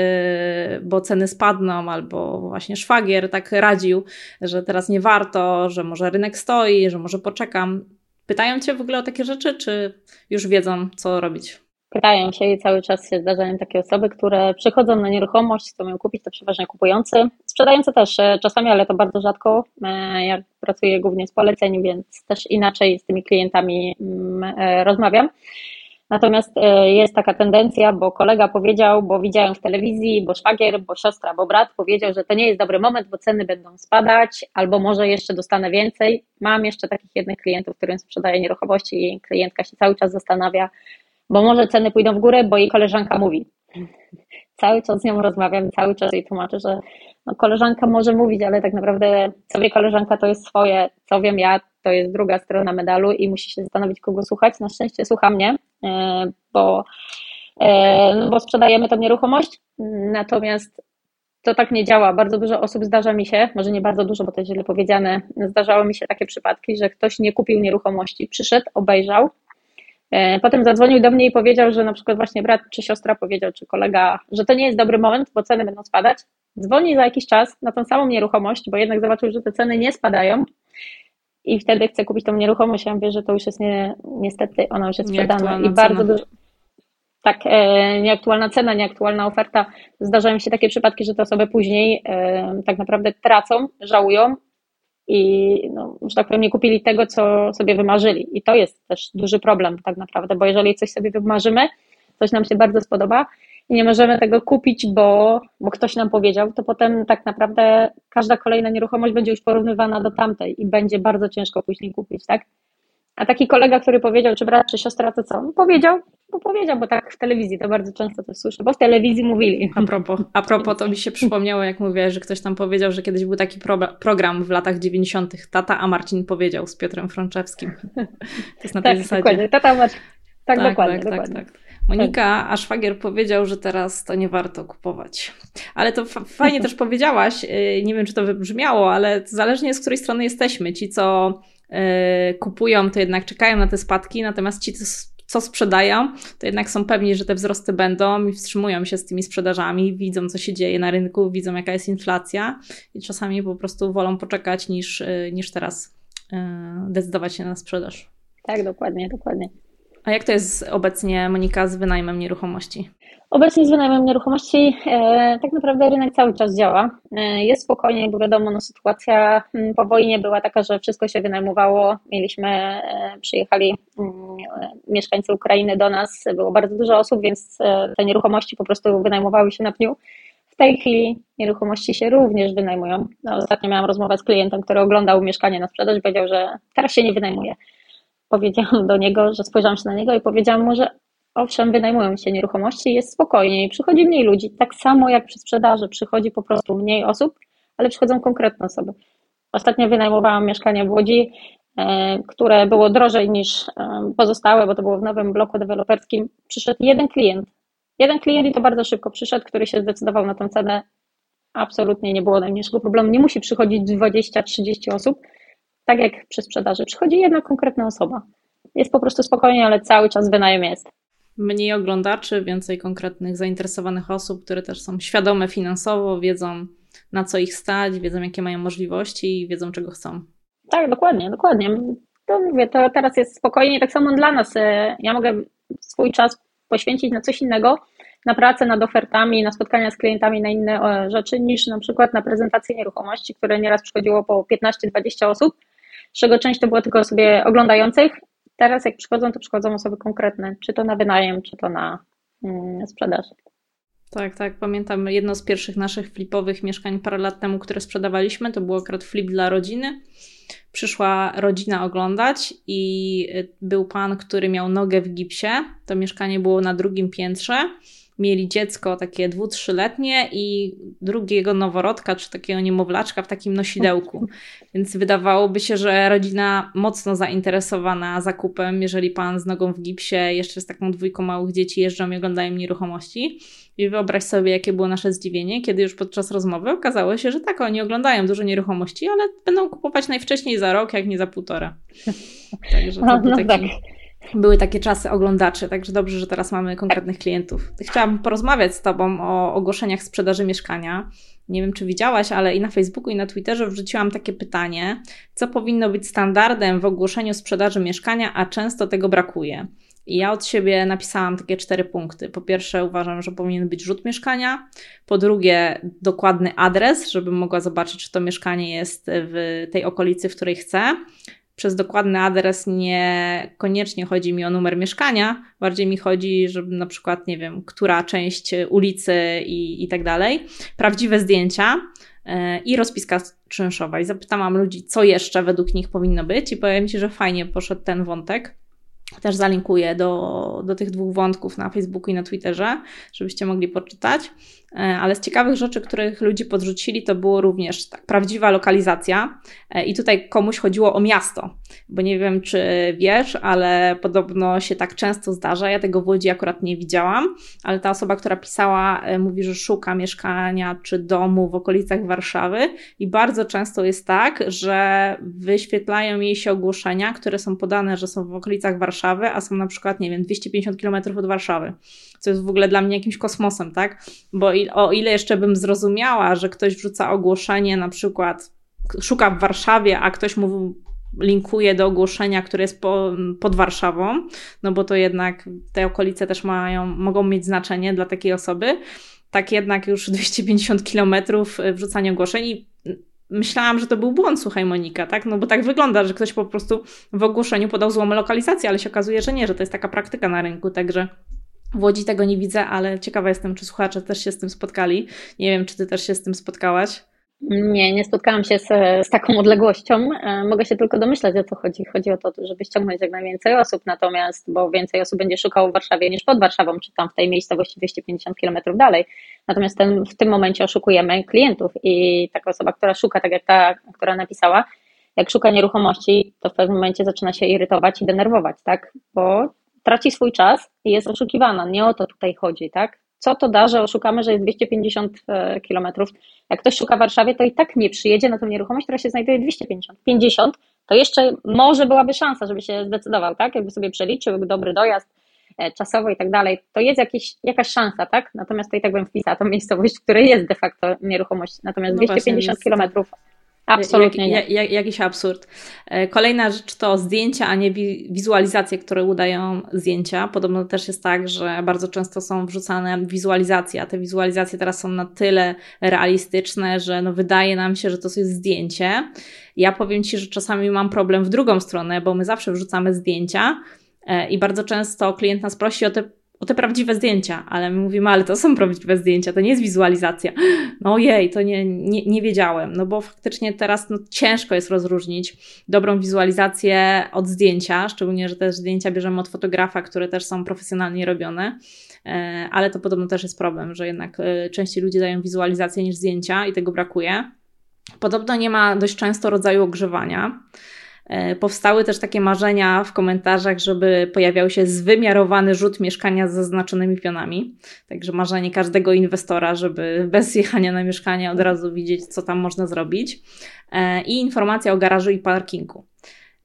bo ceny spadną, albo właśnie szwagier tak radził, że teraz nie warto, że może rynek stoi, że może poczekam. Pytają cię w ogóle o takie rzeczy, czy już wiedzą, co robić? Pytają się i cały czas się zdarzają takie osoby, które przychodzą na nieruchomość, chcą ją kupić, to przeważnie kupujący. Sprzedający też e, czasami, ale to bardzo rzadko. E, ja pracuję głównie z poleceń, więc też inaczej z tymi klientami mm, e, rozmawiam. Natomiast jest taka tendencja, bo kolega powiedział, bo widziałem w telewizji, bo szwagier, bo siostra, bo brat powiedział, że to nie jest dobry moment, bo ceny będą spadać, albo może jeszcze dostanę więcej. Mam jeszcze takich jednych klientów, którym sprzedaję nieruchomości i klientka się cały czas zastanawia, bo może ceny pójdą w górę, bo jej koleżanka mówi. Cały czas z nią rozmawiam, cały czas jej tłumaczę, że no, koleżanka może mówić, ale tak naprawdę co wie koleżanka to jest swoje, co wiem ja to jest druga strona medalu i musi się zastanowić, kogo słuchać. Na szczęście słucha mnie, e, bo, e, bo sprzedajemy tą nieruchomość, natomiast to tak nie działa. Bardzo dużo osób zdarza mi się, może nie bardzo dużo, bo to jest źle powiedziane, zdarzało mi się takie przypadki, że ktoś nie kupił nieruchomości, przyszedł, obejrzał, potem zadzwonił do mnie i powiedział, że na przykład właśnie brat czy siostra powiedział, czy kolega, że to nie jest dobry moment, bo ceny będą spadać. Dzwoni za jakiś czas na tą samą nieruchomość, bo jednak zobaczył, że te ceny nie spadają i wtedy chce kupić tą nieruchomość. Ja mówię, że to już jest nie, niestety, ona już jest sprzedana i bardzo dużo. Tak, e, nieaktualna cena, nieaktualna oferta. Zdarzają się takie przypadki, że te osoby później e, tak naprawdę tracą, żałują i no, że tak powiem, nie kupili tego, co sobie wymarzyli. I to jest też duży problem tak naprawdę, bo jeżeli coś sobie wymarzymy, coś nam się bardzo spodoba i nie możemy tego kupić, bo, bo ktoś nam powiedział, to potem tak naprawdę każda kolejna nieruchomość będzie już porównywana do tamtej i będzie bardzo ciężko później kupić, tak? A taki kolega, który powiedział, czy brat, czy siostra, to co? powiedział, bo powiedział, bo tak w telewizji to bardzo często to słyszę, bo w telewizji mówili. A propos, a propos to mi się przypomniało, jak mówiłaś, że ktoś tam powiedział, że kiedyś był taki pro, program w latach 90. Tata, a Marcin powiedział z Piotrem Frączewskim. To jest na tej tak, zasadzie. Dokładnie. Tata, Marcin. Tak, tak, dokładnie. Tak, dokładnie. tak, tak. Monika, a szwagier powiedział, że teraz to nie warto kupować. Ale to fajnie też powiedziałaś, y, nie wiem czy to wybrzmiało, ale zależnie z której strony jesteśmy. Ci, co kupują, to jednak czekają na te spadki, natomiast ci, co sprzedają, to jednak są pewni, że te wzrosty będą i wstrzymują się z tymi sprzedażami, widzą, co się dzieje na rynku, widzą, jaka jest inflacja i czasami po prostu wolą poczekać niż, y, niż teraz y, decydować się na sprzedaż. Tak, dokładnie, dokładnie. A jak to jest obecnie, Monika, z wynajmem nieruchomości? Obecnie z wynajmem nieruchomości e, tak naprawdę rynek cały czas działa. E, jest spokojnie, bo wiadomo, no, sytuacja po wojnie była taka, że wszystko się wynajmowało. Mieliśmy, e, przyjechali mm, mieszkańcy Ukrainy do nas, było bardzo dużo osób, więc e, te nieruchomości po prostu wynajmowały się na pniu. W tej chwili nieruchomości się również wynajmują. No, ostatnio miałam rozmowę z klientem, który oglądał mieszkanie na sprzedaż i powiedział, że teraz się nie wynajmuje powiedziałam do niego, że spojrzałam się na niego i powiedziałam mu, że owszem, wynajmują się nieruchomości, jest spokojniej, przychodzi mniej ludzi, tak samo jak przy sprzedaży, przychodzi po prostu mniej osób, ale przychodzą konkretne osoby. Ostatnio wynajmowałam mieszkanie w Łodzi, e, które było drożej niż e, pozostałe, bo to było w nowym bloku deweloperskim. Przyszedł jeden klient. Jeden klient i to bardzo szybko przyszedł, który się zdecydował na tę cenę. Absolutnie nie było najmniejszego problemu. Nie musi przychodzić 20-30 osób, tak jak przy sprzedaży. Przychodzi jedna konkretna osoba. Jest po prostu spokojnie, ale cały czas wynajem jest. Mniej oglądaczy, więcej konkretnych zainteresowanych osób, które też są świadome finansowo, wiedzą na co ich stać, wiedzą jakie mają możliwości i wiedzą czego chcą. Tak, dokładnie, dokładnie. To mówię, to teraz jest spokojnie, tak samo dla nas. E, ja mogę swój czas poświęcić na coś innego, na pracę nad ofertami, na spotkania z klientami, na inne e, rzeczy, niż na przykład na prezentację nieruchomości, które nieraz przychodziło po 15-20 osób czego część to było tylko sobie oglądających. Teraz jak przychodzą, to przychodzą osoby konkretne, czy to na wynajem, czy to na mm, sprzedaż. Tak, tak. Pamiętam jedno z pierwszych naszych flipowych mieszkań parę lat temu, które sprzedawaliśmy. To był akurat flip dla rodziny. Przyszła rodzina oglądać i y, był pan, który miał nogę w gipsie. To mieszkanie było na drugim piętrze mieli dziecko takie dwu, trzyletnie i drugiego noworodka, czy takiego niemowlaczka w takim nosidełku. Więc wydawałoby się, że rodzina mocno zainteresowana zakupem, jeżeli pan z nogą w gipsie, jeszcze z taką dwójką małych dzieci jeżdżą i oglądają nieruchomości. I wyobraź sobie, jakie było nasze zdziwienie, kiedy już podczas rozmowy okazało się, że tak, oni oglądają dużo nieruchomości, ale będą kupować najwcześniej za rok, jak nie za półtora. <laughs> Także to no, no taki... tak były takie czasy oglądaczy, także dobrze, że teraz mamy konkretnych klientów. Chciałam porozmawiać z Tobą o ogłoszeniach sprzedaży mieszkania. Nie wiem, czy widziałaś, ale i na Facebooku, i na Twitterze wrzuciłam takie pytanie, co powinno być standardem w ogłoszeniu sprzedaży mieszkania, a często tego brakuje. I ja od siebie napisałam takie cztery punkty. Po pierwsze, uważam, że powinien być rzut mieszkania. Po drugie, dokładny adres, żebym mogła zobaczyć, czy to mieszkanie jest w tej okolicy, w której chcę przez dokładny adres nie koniecznie chodzi mi o numer mieszkania, bardziej mi chodzi, żeby na przykład, nie wiem, która część ulicy i, i tak dalej. Prawdziwe zdjęcia e, i rozpiska czynszowa. I zapytałam ludzi, co jeszcze według nich powinno być, i powiem Ci, że fajnie poszedł ten wątek. Też zalinkuję do, do tych dwóch wątków na Facebooku i na Twitterze, żebyście mogli poczytać. E, ale z ciekawych rzeczy, których ludzie podrzucili, to było również tak, prawdziwa lokalizacja. E, I tutaj komuś chodziło o miasto, bo nie wiem, czy wiesz, ale podobno się tak często zdarza. Ja tego w Łodzi akurat nie widziałam, ale ta osoba, która pisała, e, mówi, że szuka mieszkania czy domu w okolicach Warszawy, i bardzo często jest tak, że wyświetlają jej się ogłoszenia, które są podane, że są w okolicach Warszawy, a są na przykład, nie wiem, 250 km od Warszawy co jest w ogóle dla mnie jakimś kosmosem, tak? Bo o ile jeszcze bym zrozumiała, że ktoś wrzuca ogłoszenie, na przykład szuka w Warszawie, a ktoś mu linkuje do ogłoszenia, które jest po, pod Warszawą, no bo to jednak te okolice też mają, mogą mieć znaczenie dla takiej osoby. Tak jednak już 250 kilometrów e, wrzucania ogłoszeń i myślałam, że to był błąd, słuchaj Monika, tak? No bo tak wygląda, że ktoś po prostu w ogłoszeniu podał złą lokalizację, ale się okazuje, że nie, że to jest taka praktyka na rynku, także w Łodzi tego nie widzę, ale ciekawa jestem, czy słuchacze też się z tym spotkali. Nie wiem, czy ty też się z tym spotkałaś. Nie, nie spotkałam się z, z, taką odległością. E, mogę się tylko domyślać, o co chodzi. Chodzi o to, żeby ściągnąć jak najwięcej osób, natomiast, bo więcej osób będzie szukało w Warszawie niż pod Warszawą, czy tam w tej miejscowości 250 km dalej. Natomiast ten, w tym momencie oszukujemy klientów i taka osoba, która szuka, tak jak ta, która napisała, jak szuka nieruchomości, to w pewnym momencie zaczyna się irytować i denerwować, tak? Bo traci swój czas i jest oszukiwana. Nie o to tutaj chodzi, tak? Co to da, że oszukamy, że jest 250 e, kilometrów? Jak ktoś szuka w Warszawie, to i tak nie przyjedzie na tą nieruchomość, która się znajduje 250. 50 to jeszcze może byłaby szansa, żeby się zdecydował, tak? Jakby sobie przeliczył dobry dojazd, czasowo i tak dalej, to jest jakieś, jakaś szansa, tak? Natomiast to i tak bym wpisała tą miejscowość, w której jest de facto nieruchomość. Natomiast no 250 kilometrów Absolutnie. Jak, jak, jakiś absurd. E, kolejna rzecz to zdjęcia, a nie wizualizacje, które udają zdjęcia. Podobno też jest tak, że bardzo często są wrzucane wizualizacje, a te wizualizacje teraz są na tyle realistyczne, że no wydaje nam się, że to jest zdjęcie. Ja powiem Ci, że czasami mam problem w drugą stronę, bo my zawsze wrzucamy zdjęcia e, i bardzo często klient nas prosi o te o te prawdziwe zdjęcia, ale my mówimy, ale to są prawdziwe zdjęcia, to nie jest wizualizacja. <gasps> No ojej, to nie, nie, nie wiedziałem, no bo faktycznie teraz no, ciężko jest rozróżnić dobrą wizualizację od zdjęcia, szczególnie, że te zdjęcia bierzemy od fotografa, które też są profesjonalnie robione, e, ale to podobno też jest problem, że jednak e, częściej ludzie dają wizualizację niż zdjęcia i tego brakuje. Podobno nie ma dość często rodzaju ogrzewania. E, powstały też takie marzenia w komentarzach, żeby pojawiał się zwymiarowany rzut mieszkania z zaznaczonymi pionami. Także marzenie każdego inwestora, żeby bez jechania na mieszkanie od razu widzieć, co tam można zrobić. E, I informacja o garażu i parkingu.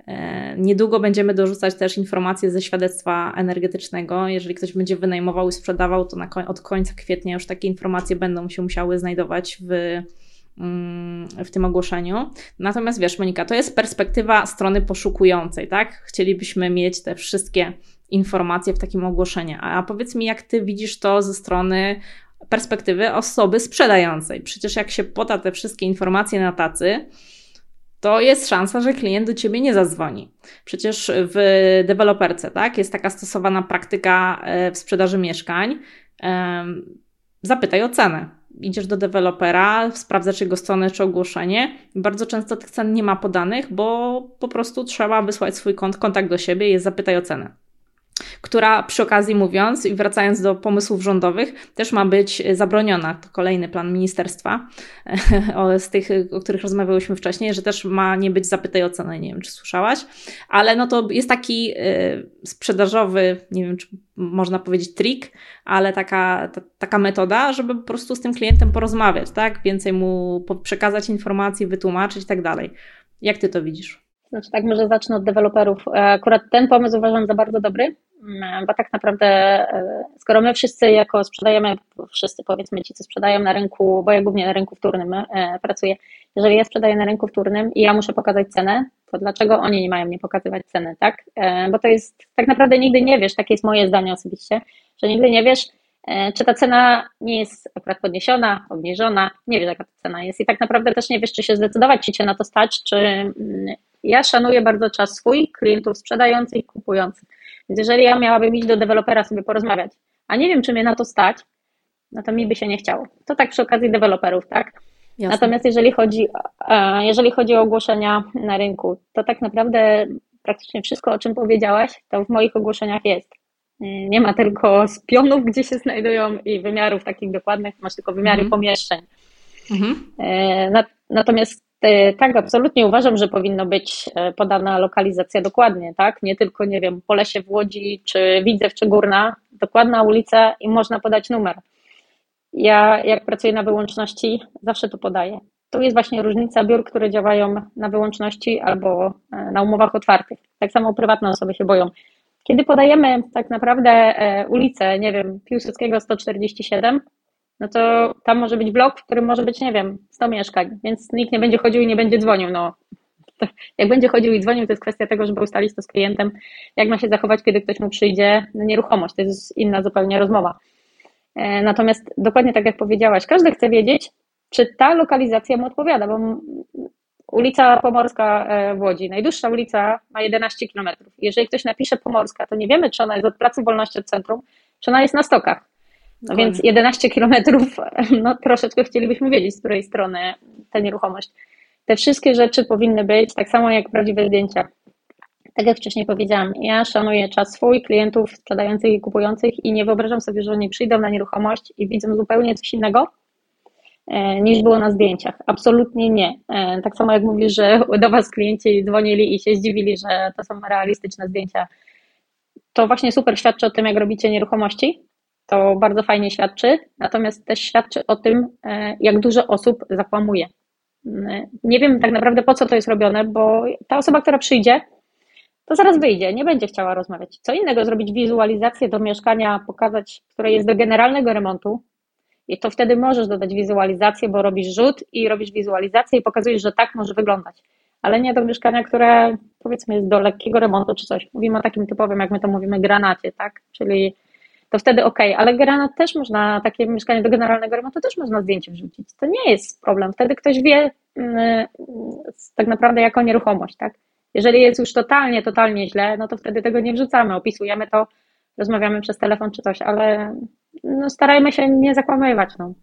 E, niedługo będziemy dorzucać też informacje ze świadectwa energetycznego. Jeżeli ktoś będzie wynajmował i sprzedawał, to na, od końca kwietnia już takie informacje będą się musiały znajdować w w tym ogłoszeniu. Natomiast wiesz, Monika, to jest perspektywa strony poszukującej, tak? Chcielibyśmy mieć te wszystkie informacje w takim ogłoszeniu. A powiedz mi, jak ty widzisz to ze strony perspektywy osoby sprzedającej? Przecież jak się poda te wszystkie informacje na tacy, to jest szansa, że klient do ciebie nie zadzwoni. Przecież w deweloperce, tak, jest taka stosowana praktyka e, w sprzedaży mieszkań. Zapytaj o cenę idziesz do dewelopera, sprawdzasz jego stronę czy ogłoszenie. Bardzo często tych cen nie ma podanych, bo po prostu trzeba wysłać swój kont, kontakt do siebie i zapytaj o cenę która przy okazji mówiąc i wracając do pomysłów rządowych, też ma być zabroniona. To kolejny plan ministerstwa <laughs> z tych, o których rozmawiałyśmy wcześniej, że też ma nie być zapytaj o cenę, nie wiem czy słyszałaś, ale no to jest taki y, sprzedażowy, nie wiem czy można powiedzieć trik, ale taka, ta, taka metoda, żeby po prostu z tym klientem porozmawiać, tak? Więcej mu przekazać informacji, wytłumaczyć i tak dalej. Jak ty to widzisz? Znaczy tak, może zacznę od deweloperów. E, akurat ten pomysł uważam za bardzo dobry, bo tak naprawdę e, skoro my wszyscy jako sprzedajemy, wszyscy powiedzmy ci, co sprzedają na rynku, bo ja głównie na rynku wtórnym e, pracuję, jeżeli ja sprzedaję na rynku wtórnym i ja muszę pokazać cenę, to dlaczego oni nie mają mnie pokazywać ceny, tak? Bo to jest, tak naprawdę nigdy nie wiesz, takie jest moje zdanie osobiście, że nigdy nie wiesz, czy ta cena nie jest akurat podniesiona, obniżona, nie wiesz jaka ta cena jest i tak naprawdę też nie wiesz, czy się zdecydować, czy cię na to stać, czy mm, ja szanuję bardzo czas swój, klientów sprzedających i kupujących. Więc jeżeli ja miałabym iść do dewelopera sobie porozmawiać, a nie wiem, czy mnie na to stać, no to mi by się nie chciało. To tak przy okazji deweloperów, tak? Jasne. Natomiast jeżeli chodzi, jeżeli chodzi o ogłoszenia na rynku, to tak naprawdę praktycznie wszystko, o czym powiedziałaś, to w moich ogłoszeniach jest. Nie ma tylko z pionów, gdzie się znajdują i wymiarów takich dokładnych, masz tylko wymiary mhm. pomieszczeń. Mhm. E, natomiast E, tak, absolutnie uważam, że powinno być e, podana lokalizacja dokładnie, tak? Nie tylko, nie wiem, Polesie w Łodzi, czy Widzew, czy Górna, dokładna ulica i można podać numer. Ja, jak pracuję na wyłączności, zawsze to podaję. Tu jest właśnie różnica biur, które działają na wyłączności albo e, na umowach otwartych. Tak samo prywatne osoby się boją. Kiedy podajemy tak naprawdę ulicę, nie wiem, Piłsudskiego 147, no to tam może być blok, w którym może być, nie wiem, 100 mieszkań, więc nikt nie będzie chodził i nie będzie dzwonił. No, <laughs> jak będzie chodził i dzwonił, to jest kwestia tego, żeby ustalić to z klientem, jak ma się zachować, kiedy ktoś mu przyjdzie na nieruchomość. To jest inna zupełnie rozmowa. E, natomiast dokładnie tak jak powiedziałaś, każdy chce wiedzieć, czy ta lokalizacja mu odpowiada, bo ulica Pomorska e, w Łodzi, najdłuższa ulica ma 11 km. Jeżeli ktoś napisze Pomorska, to nie wiemy, czy ona jest od Placu Wolności od centrum, czy ona jest na stokach. No więc 11 kilometrów, <laughs> no troszeczkę chcielibyśmy wiedzieć, z której strony ta nieruchomość. Te wszystkie rzeczy powinny być tak samo jak prawdziwe zdjęcia. Tak jak wcześniej powiedziałam, ja szanuję czas swój, klientów sprzedających i kupujących i nie wyobrażam sobie, że oni przyjdą na nieruchomość i widzą zupełnie coś innego e, niż było na zdjęciach. Absolutnie nie. E, tak samo jak mówisz, że <laughs> do Was klienci dzwonili i się zdziwili, że to są realistyczne zdjęcia. To właśnie super świadczy o tym, jak robicie nieruchomości, to bardzo fajnie świadczy, natomiast też świadczy o tym, e, jak dużo osób zakłamuje. Mm, nie wiem tak naprawdę po co to jest robione, bo ta osoba, która przyjdzie, to zaraz wyjdzie, nie będzie chciała rozmawiać. Co innego zrobić wizualizację do mieszkania, pokazać, które jest do generalnego remontu, i to wtedy możesz dodać wizualizację, bo robisz rzut i robisz wizualizację i pokazujesz, że tak może wyglądać. Ale nie do mieszkania, które powiedzmy jest do lekkiego remontu czy coś. Mówimy o takim typowym, jak my to mówimy, granacie, tak? Czyli to wtedy ok, ale granat też można, takie mieszkanie do generalnego remontu też można zdjęcie wrzucić. To nie jest problem. Wtedy ktoś wie yy, tak naprawdę jako nieruchomość, tak? Jeżeli jest już totalnie, totalnie źle, no to wtedy tego nie wrzucamy, opisujemy to, rozmawiamy przez telefon czy coś, ale no starajmy się nie zakłamywać. No.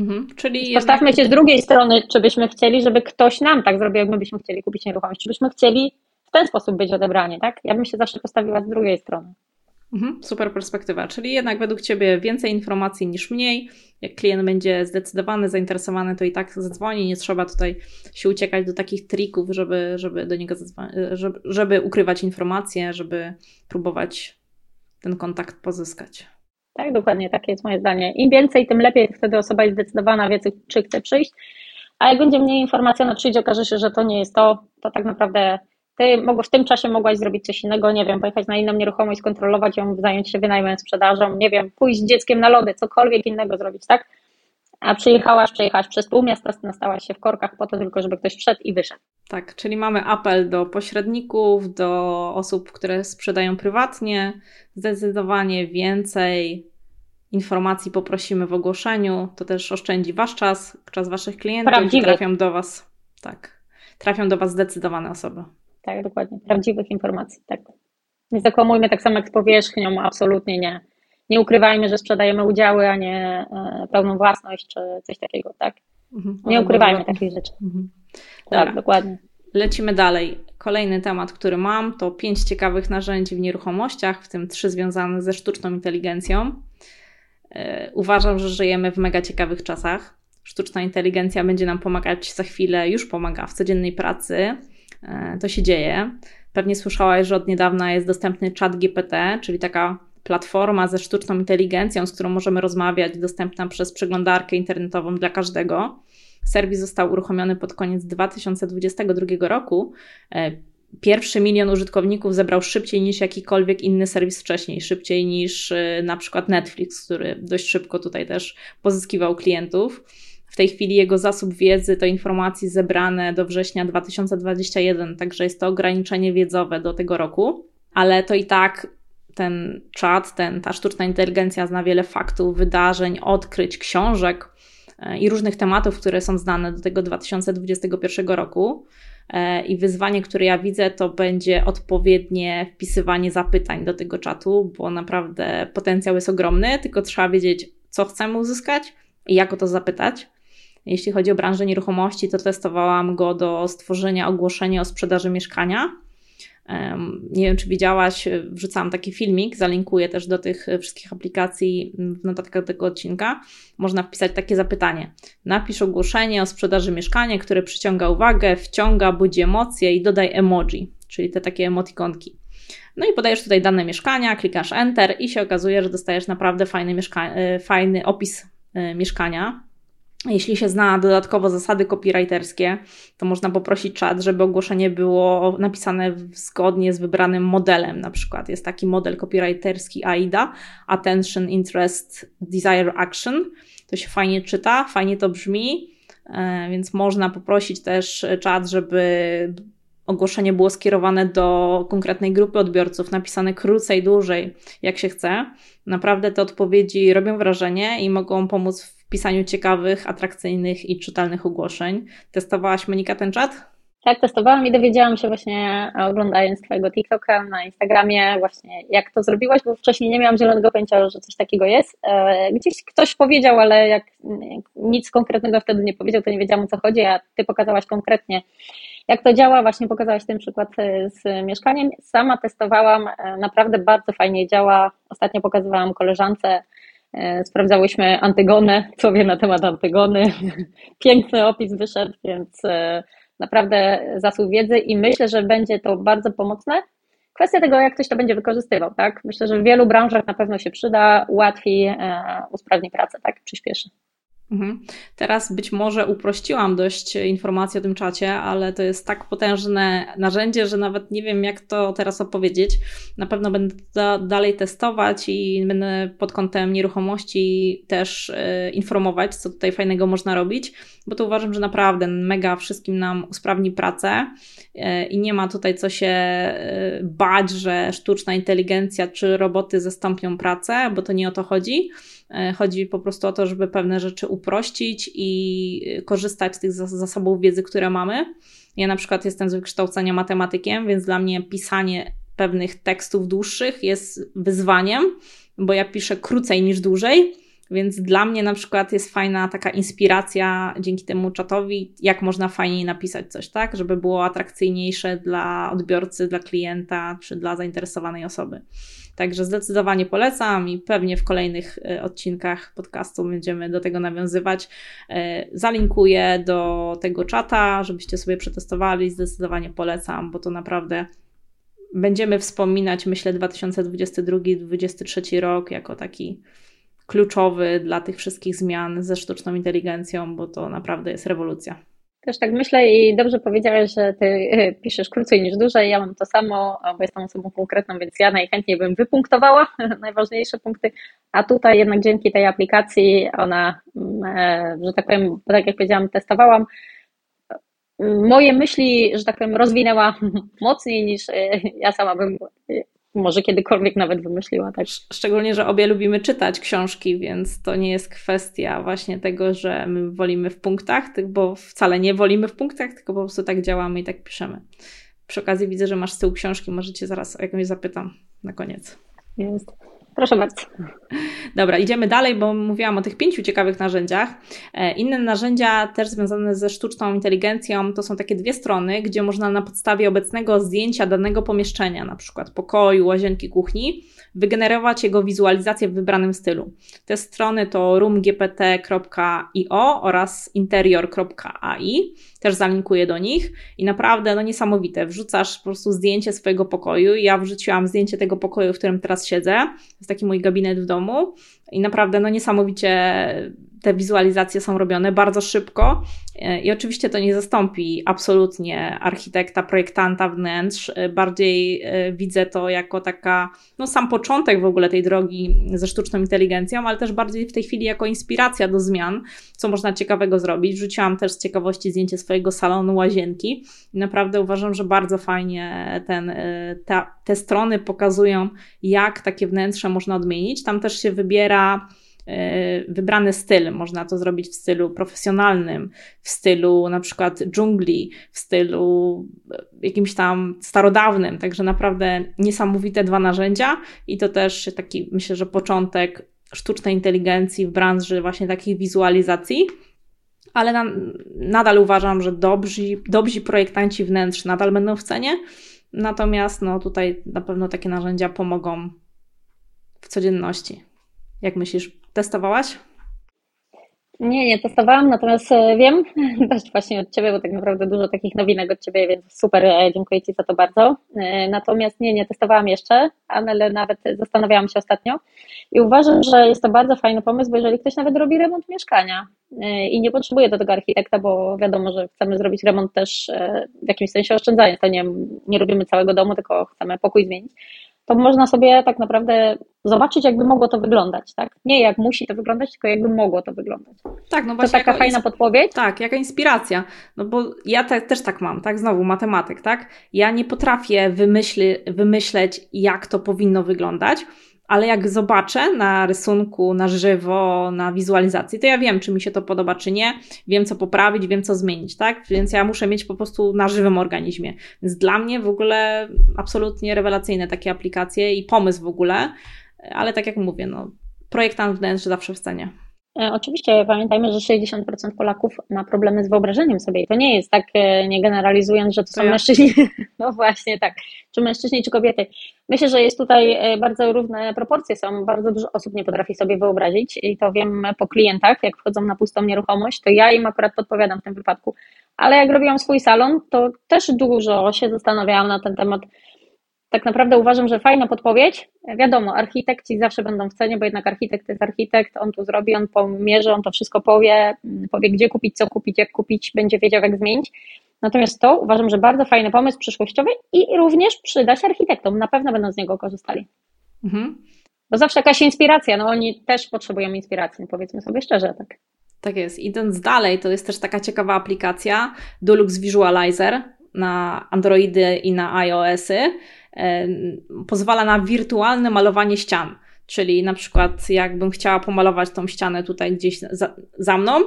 Mhm, czyli Postawmy jednak... się z drugiej strony, czy byśmy chcieli, żeby ktoś nam tak zrobił, jak my byśmy chcieli kupić nieruchomość, czy byśmy chcieli w ten sposób być odebrani, tak? Ja bym się zawsze postawiła z drugiej strony. Mhm, super perspektywa, czyli jednak według Ciebie więcej informacji niż mniej. Jak klient będzie zdecydowany, zainteresowany, to i tak zadzwoni. Nie trzeba tutaj się uciekać do takich trików, żeby, żeby do niego żeby, żeby ukrywać informacje, żeby próbować ten kontakt pozyskać. Tak, dokładnie, takie jest moje zdanie. Im więcej, tym lepiej, wtedy osoba jest zdecydowana, wie, czy chce przyjść. A jak będzie mniej informacji, ona przyjdzie, okaże się, że to nie jest to, to tak naprawdę ty w tym czasie mogłaś zrobić coś innego, nie wiem, pojechać na inną nieruchomość, skontrolować ją, zająć się wynajmem, sprzedażą, nie wiem, pójść z dzieckiem na lody, cokolwiek innego zrobić, tak? A przyjechałaś, przejechałaś przez pół miasta, nastałaś się w korkach po to tylko, żeby ktoś wszedł i wyszedł. Tak, czyli mamy apel do pośredników, do osób, które sprzedają prywatnie, zdecydowanie więcej informacji poprosimy w ogłoszeniu, to też oszczędzi Wasz czas, czas Waszych klientów i trafią do Was, tak, trafią do Was zdecydowane osoby. Tak, dokładnie, prawdziwych informacji, tak. Nie zakłamujmy tak samo jak z powierzchnią, absolutnie nie. Nie ukrywajmy, że sprzedajemy udziały, a nie e, pełną własność czy coś takiego, tak. Mhm, nie ukrywajmy takich rzeczy. Mhm. Tak, dokładnie. Lecimy dalej. Kolejny temat, który mam, to pięć ciekawych narzędzi w nieruchomościach, w tym trzy związane ze sztuczną inteligencją. E, uważam, że żyjemy w mega ciekawych czasach. Sztuczna inteligencja będzie nam pomagać za chwilę, już pomaga w codziennej pracy. E, to się dzieje. Pewnie słyszałaś, że od niedawna jest dostępny chat GPT, czyli taka platforma ze sztuczną inteligencją, z którą możemy rozmawiać, dostępna przez przeglądarkę internetową dla każdego. Serwis został uruchomiony pod koniec 2022 roku. E, pierwszy milion użytkowników zebrał szybciej niż jakikolwiek inny serwis wcześniej, szybciej niż e, na przykład Netflix, który dość szybko tutaj też pozyskiwał klientów. W tej chwili jego zasób wiedzy to informacje zebrane do września 2021, także jest to ograniczenie wiedzowe do tego roku, ale to i tak ten czat, ten, ta sztuczna inteligencja zna wiele faktów, wydarzeń, odkryć, książek e, i różnych tematów, które są znane do tego 2021 roku. E, I wyzwanie, które ja widzę, to będzie odpowiednie wpisywanie zapytań do tego czatu, bo naprawdę potencjał jest ogromny, tylko trzeba wiedzieć, co chcemy uzyskać i jak o to zapytać. Jeśli chodzi o branżę nieruchomości, to testowałam go do stworzenia ogłoszenia o sprzedaży mieszkania nie wiem, czy widziałaś, wrzucałam taki filmik, zalinkuję też do tych wszystkich aplikacji w notatkach tego odcinka. Można wpisać takie zapytanie. Napisz ogłoszenie o sprzedaży mieszkania, które przyciąga uwagę, wciąga, budzi emocje i dodaj emoji, czyli te takie emotikonki. No i podajesz tutaj dane mieszkania, klikasz Enter i się okazuje, że dostajesz naprawdę fajny, mieszka- e, fajny opis e, mieszkania. Jeśli się zna dodatkowo zasady copywriterskie, to można poprosić czat, żeby ogłoszenie było napisane zgodnie z wybranym modelem. Na przykład jest taki model copywriterski AIDA, Attention, Interest, Desire, Action. To się fajnie czyta, fajnie to brzmi, e, więc można poprosić też czat, żeby ogłoszenie było skierowane do konkretnej grupy odbiorców, napisane krócej, dłużej, jak się chce. Naprawdę te odpowiedzi robią wrażenie i mogą pomóc pisaniu ciekawych, atrakcyjnych i czytelnych ogłoszeń. Testowałaś Monika ten czat? Tak, testowałam i dowiedziałam się właśnie oglądając Twojego TikToka na Instagramie właśnie jak to zrobiłaś, bo wcześniej nie miałam zielonego pojęcia, że coś takiego jest. E, gdzieś ktoś powiedział, ale jak nic konkretnego wtedy nie powiedział, to nie wiedziałam o co chodzi, a Ty pokazałaś konkretnie jak to działa, właśnie pokazałaś ten przykład e, z mieszkaniem. Sama testowałam, e, naprawdę bardzo fajnie działa. Ostatnio pokazywałam koleżance, e, sprawdzałyśmy Antygonę, co wie na temat Antygony. <laughs> Piękny opis wyszedł, więc naprawdę zasób wiedzy i myślę, że będzie to bardzo pomocne. Kwestia tego, jak ktoś to będzie wykorzystywał, tak? Myślę, że w wielu branżach na pewno się przyda, ułatwi, usprawni pracę, tak? Przyspieszy. Mhm. Teraz być może uprościłam dość informacje o tym czacie, ale to jest tak potężne narzędzie, że nawet nie wiem, jak to teraz opowiedzieć. Na pewno będę to dalej testować i będę pod kątem nieruchomości też y, informować, co tutaj fajnego można robić, bo to uważam, że naprawdę mega wszystkim nam usprawni pracę y, i nie ma tutaj co się y, bać, że sztuczna inteligencja czy roboty zastąpią pracę, bo to nie o to chodzi E, chodzi po prostu o to, żeby pewne rzeczy uprościć i korzystać z tych zasobów wiedzy, które mamy. Ja na przykład jestem z wykształcenia matematykiem, więc dla mnie pisanie pewnych tekstów dłuższych jest wyzwaniem, bo ja piszę krócej niż dłużej. Więc dla mnie na przykład jest fajna taka inspiracja dzięki temu czatowi, jak można fajniej napisać coś, tak? Żeby było atrakcyjniejsze dla odbiorcy, dla klienta czy dla zainteresowanej osoby. Także zdecydowanie polecam i pewnie w kolejnych e, odcinkach podcastu będziemy do tego nawiązywać. E, zalinkuję do tego czata, żebyście sobie przetestowali. Zdecydowanie polecam, bo to naprawdę będziemy wspominać, myślę, 2022-2023 rok jako taki kluczowy dla tych wszystkich zmian ze sztuczną inteligencją, bo to naprawdę jest rewolucja. Też tak myślę i dobrze powiedziałeś, że ty e, piszesz krócej niż dłużej. Ja mam to samo, bo jestem osobą konkretną, więc ja najchętniej bym wypunktowała <laughs> najważniejsze punkty, a tutaj jednak dzięki tej aplikacji ona, mm, e, że tak powiem, tak jak powiedziałam, testowałam, moje myśli, że tak powiem, rozwinęła <laughs> mocniej niż e, ja sama bym może kiedykolwiek nawet wymyśliła. Tak? Szczególnie, że obie lubimy czytać książki, więc to nie jest kwestia właśnie tego, że my wolimy w punktach, bo wcale nie wolimy w punktach, tylko po prostu tak działamy i tak piszemy. Przy okazji widzę, że masz z tyłu książki, może cię zaraz o jakąś zapytam na koniec. Jest. Proszę bardzo. Dobra, idziemy dalej, bo mówiłam o tych pięciu ciekawych narzędziach. E, inne narzędzia, też związane ze sztuczną inteligencją, to są takie dwie strony, gdzie można na podstawie obecnego zdjęcia danego pomieszczenia, na przykład pokoju, łazienki, kuchni, wygenerować jego wizualizację w wybranym stylu. Te strony to roomgpt.io oraz interior.ai. Też zalinkuję do nich i naprawdę no niesamowite. Wrzucasz po prostu zdjęcie swojego pokoju. Ja wrzuciłam zdjęcie tego pokoju, w którym teraz siedzę. To jest taki mój gabinet w domu i naprawdę no niesamowicie te wizualizacje są robione bardzo szybko e, i oczywiście to nie zastąpi absolutnie architekta, projektanta wnętrz. E, bardziej e, widzę to jako taka, no sam początek w ogóle tej drogi ze sztuczną inteligencją, ale też bardziej w tej chwili jako inspiracja do zmian, co można ciekawego zrobić. Wrzuciłam też z ciekawości zdjęcie swojego salonu, łazienki i naprawdę uważam, że bardzo fajnie ten, ta, te strony pokazują, jak takie wnętrze można odmienić. Tam też się wybiera wybrany styl. Można to zrobić w stylu profesjonalnym, w stylu na przykład dżungli, w stylu e, jakimś tam starodawnym. Także naprawdę niesamowite dwa narzędzia i to też taki, myślę, że początek sztucznej inteligencji w branży właśnie takich wizualizacji. Ale na, nadal uważam, że dobrzy, dobrzy projektanci wnętrz nadal będą w cenie. Natomiast no, tutaj na pewno takie narzędzia pomogą w codzienności. Jak myślisz, testowałaś? Nie, nie testowałam, natomiast e, wiem <laughs> też właśnie od Ciebie, bo tak naprawdę dużo takich nowinek od Ciebie, więc super, e, dziękuję Ci za to bardzo. E, natomiast nie, nie testowałam jeszcze, ale nawet zastanawiałam się ostatnio i uważam, że jest to bardzo fajny pomysł, bo jeżeli ktoś nawet robi remont mieszkania i nie potrzebuje do tego architekta, bo wiadomo, że chcemy zrobić remont też w jakimś sensie oszczędzając, to nie, nie robimy całego domu, tylko chcemy pokój zmienić, to można sobie tak naprawdę zobaczyć, jakby mogło to wyglądać, tak? Nie jak musi to wyglądać, tylko jakby mogło to wyglądać. Tak, no właśnie. To taka fajna podpowiedź. Tak, jaka inspiracja. No bo ja te, też tak mam, tak? Znowu matematyk, tak? Ja nie potrafię wymyśli, wymyśleć, jak to powinno wyglądać, ale jak zobaczę na rysunku, na żywo, na wizualizacji, to ja wiem, czy mi się to podoba, czy nie, wiem, co poprawić, wiem, co zmienić, tak? Więc ja muszę mieć po prostu na żywym organizmie. Więc dla mnie w ogóle absolutnie rewelacyjne takie aplikacje i pomysł w ogóle, ale tak jak mówię, no, projektant wnętrz zawsze w cenie. E, oczywiście pamiętajmy, że 60% Polaków ma problemy z wyobrażeniem sobie. I to nie jest tak, e, nie generalizując, że to, to są ja. mężczyźni, <laughs> no właśnie tak, czy mężczyźni, czy kobiety. Myślę, że jest tutaj e, bardzo równe proporcje. Są, bardzo dużo osób nie potrafi sobie wyobrazić i to wiem po klientach, jak wchodzą na pustą nieruchomość, to ja im akurat podpowiadam w tym wypadku, ale jak robiłam swój salon, to też dużo się zastanawiałam na ten temat, tak naprawdę uważam, że fajna podpowiedź. Wiadomo, architekci zawsze będą w cenie, bo jednak architekt jest architekt, on tu zrobi, on pomierzy, on to wszystko powie, powie gdzie kupić, co kupić, jak kupić, będzie wiedział jak zmienić. Natomiast to uważam, że bardzo fajny pomysł przyszłościowy i również przyda się architektom, na pewno będą z niego korzystali. Mhm. Bo zawsze jakaś inspiracja, no oni też potrzebują inspiracji, powiedzmy sobie szczerze, tak. Tak jest. Idąc dalej, to jest też taka ciekawa aplikacja Dulux Visualizer na Androidy i na iOSy. Pozwala na wirtualne malowanie ścian. Czyli na przykład, jakbym chciała pomalować tą ścianę tutaj gdzieś za, za mną,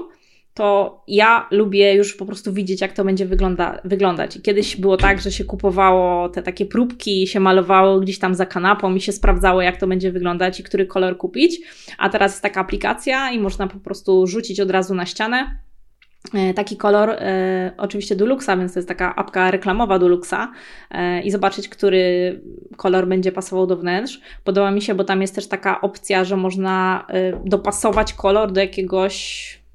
to ja lubię już po prostu widzieć, jak to będzie wygląda, wyglądać. I kiedyś było tak, że się kupowało te takie próbki, się malowało gdzieś tam za kanapą i się sprawdzało, jak to będzie wyglądać i który kolor kupić. A teraz jest taka aplikacja i można po prostu rzucić od razu na ścianę taki kolor, e, oczywiście Duluxa, więc to jest taka apka reklamowa Duluxa e, i zobaczyć, który kolor będzie pasował do wnętrz. Podoba mi się, bo tam jest też taka opcja, że można e, dopasować kolor do jakiegoś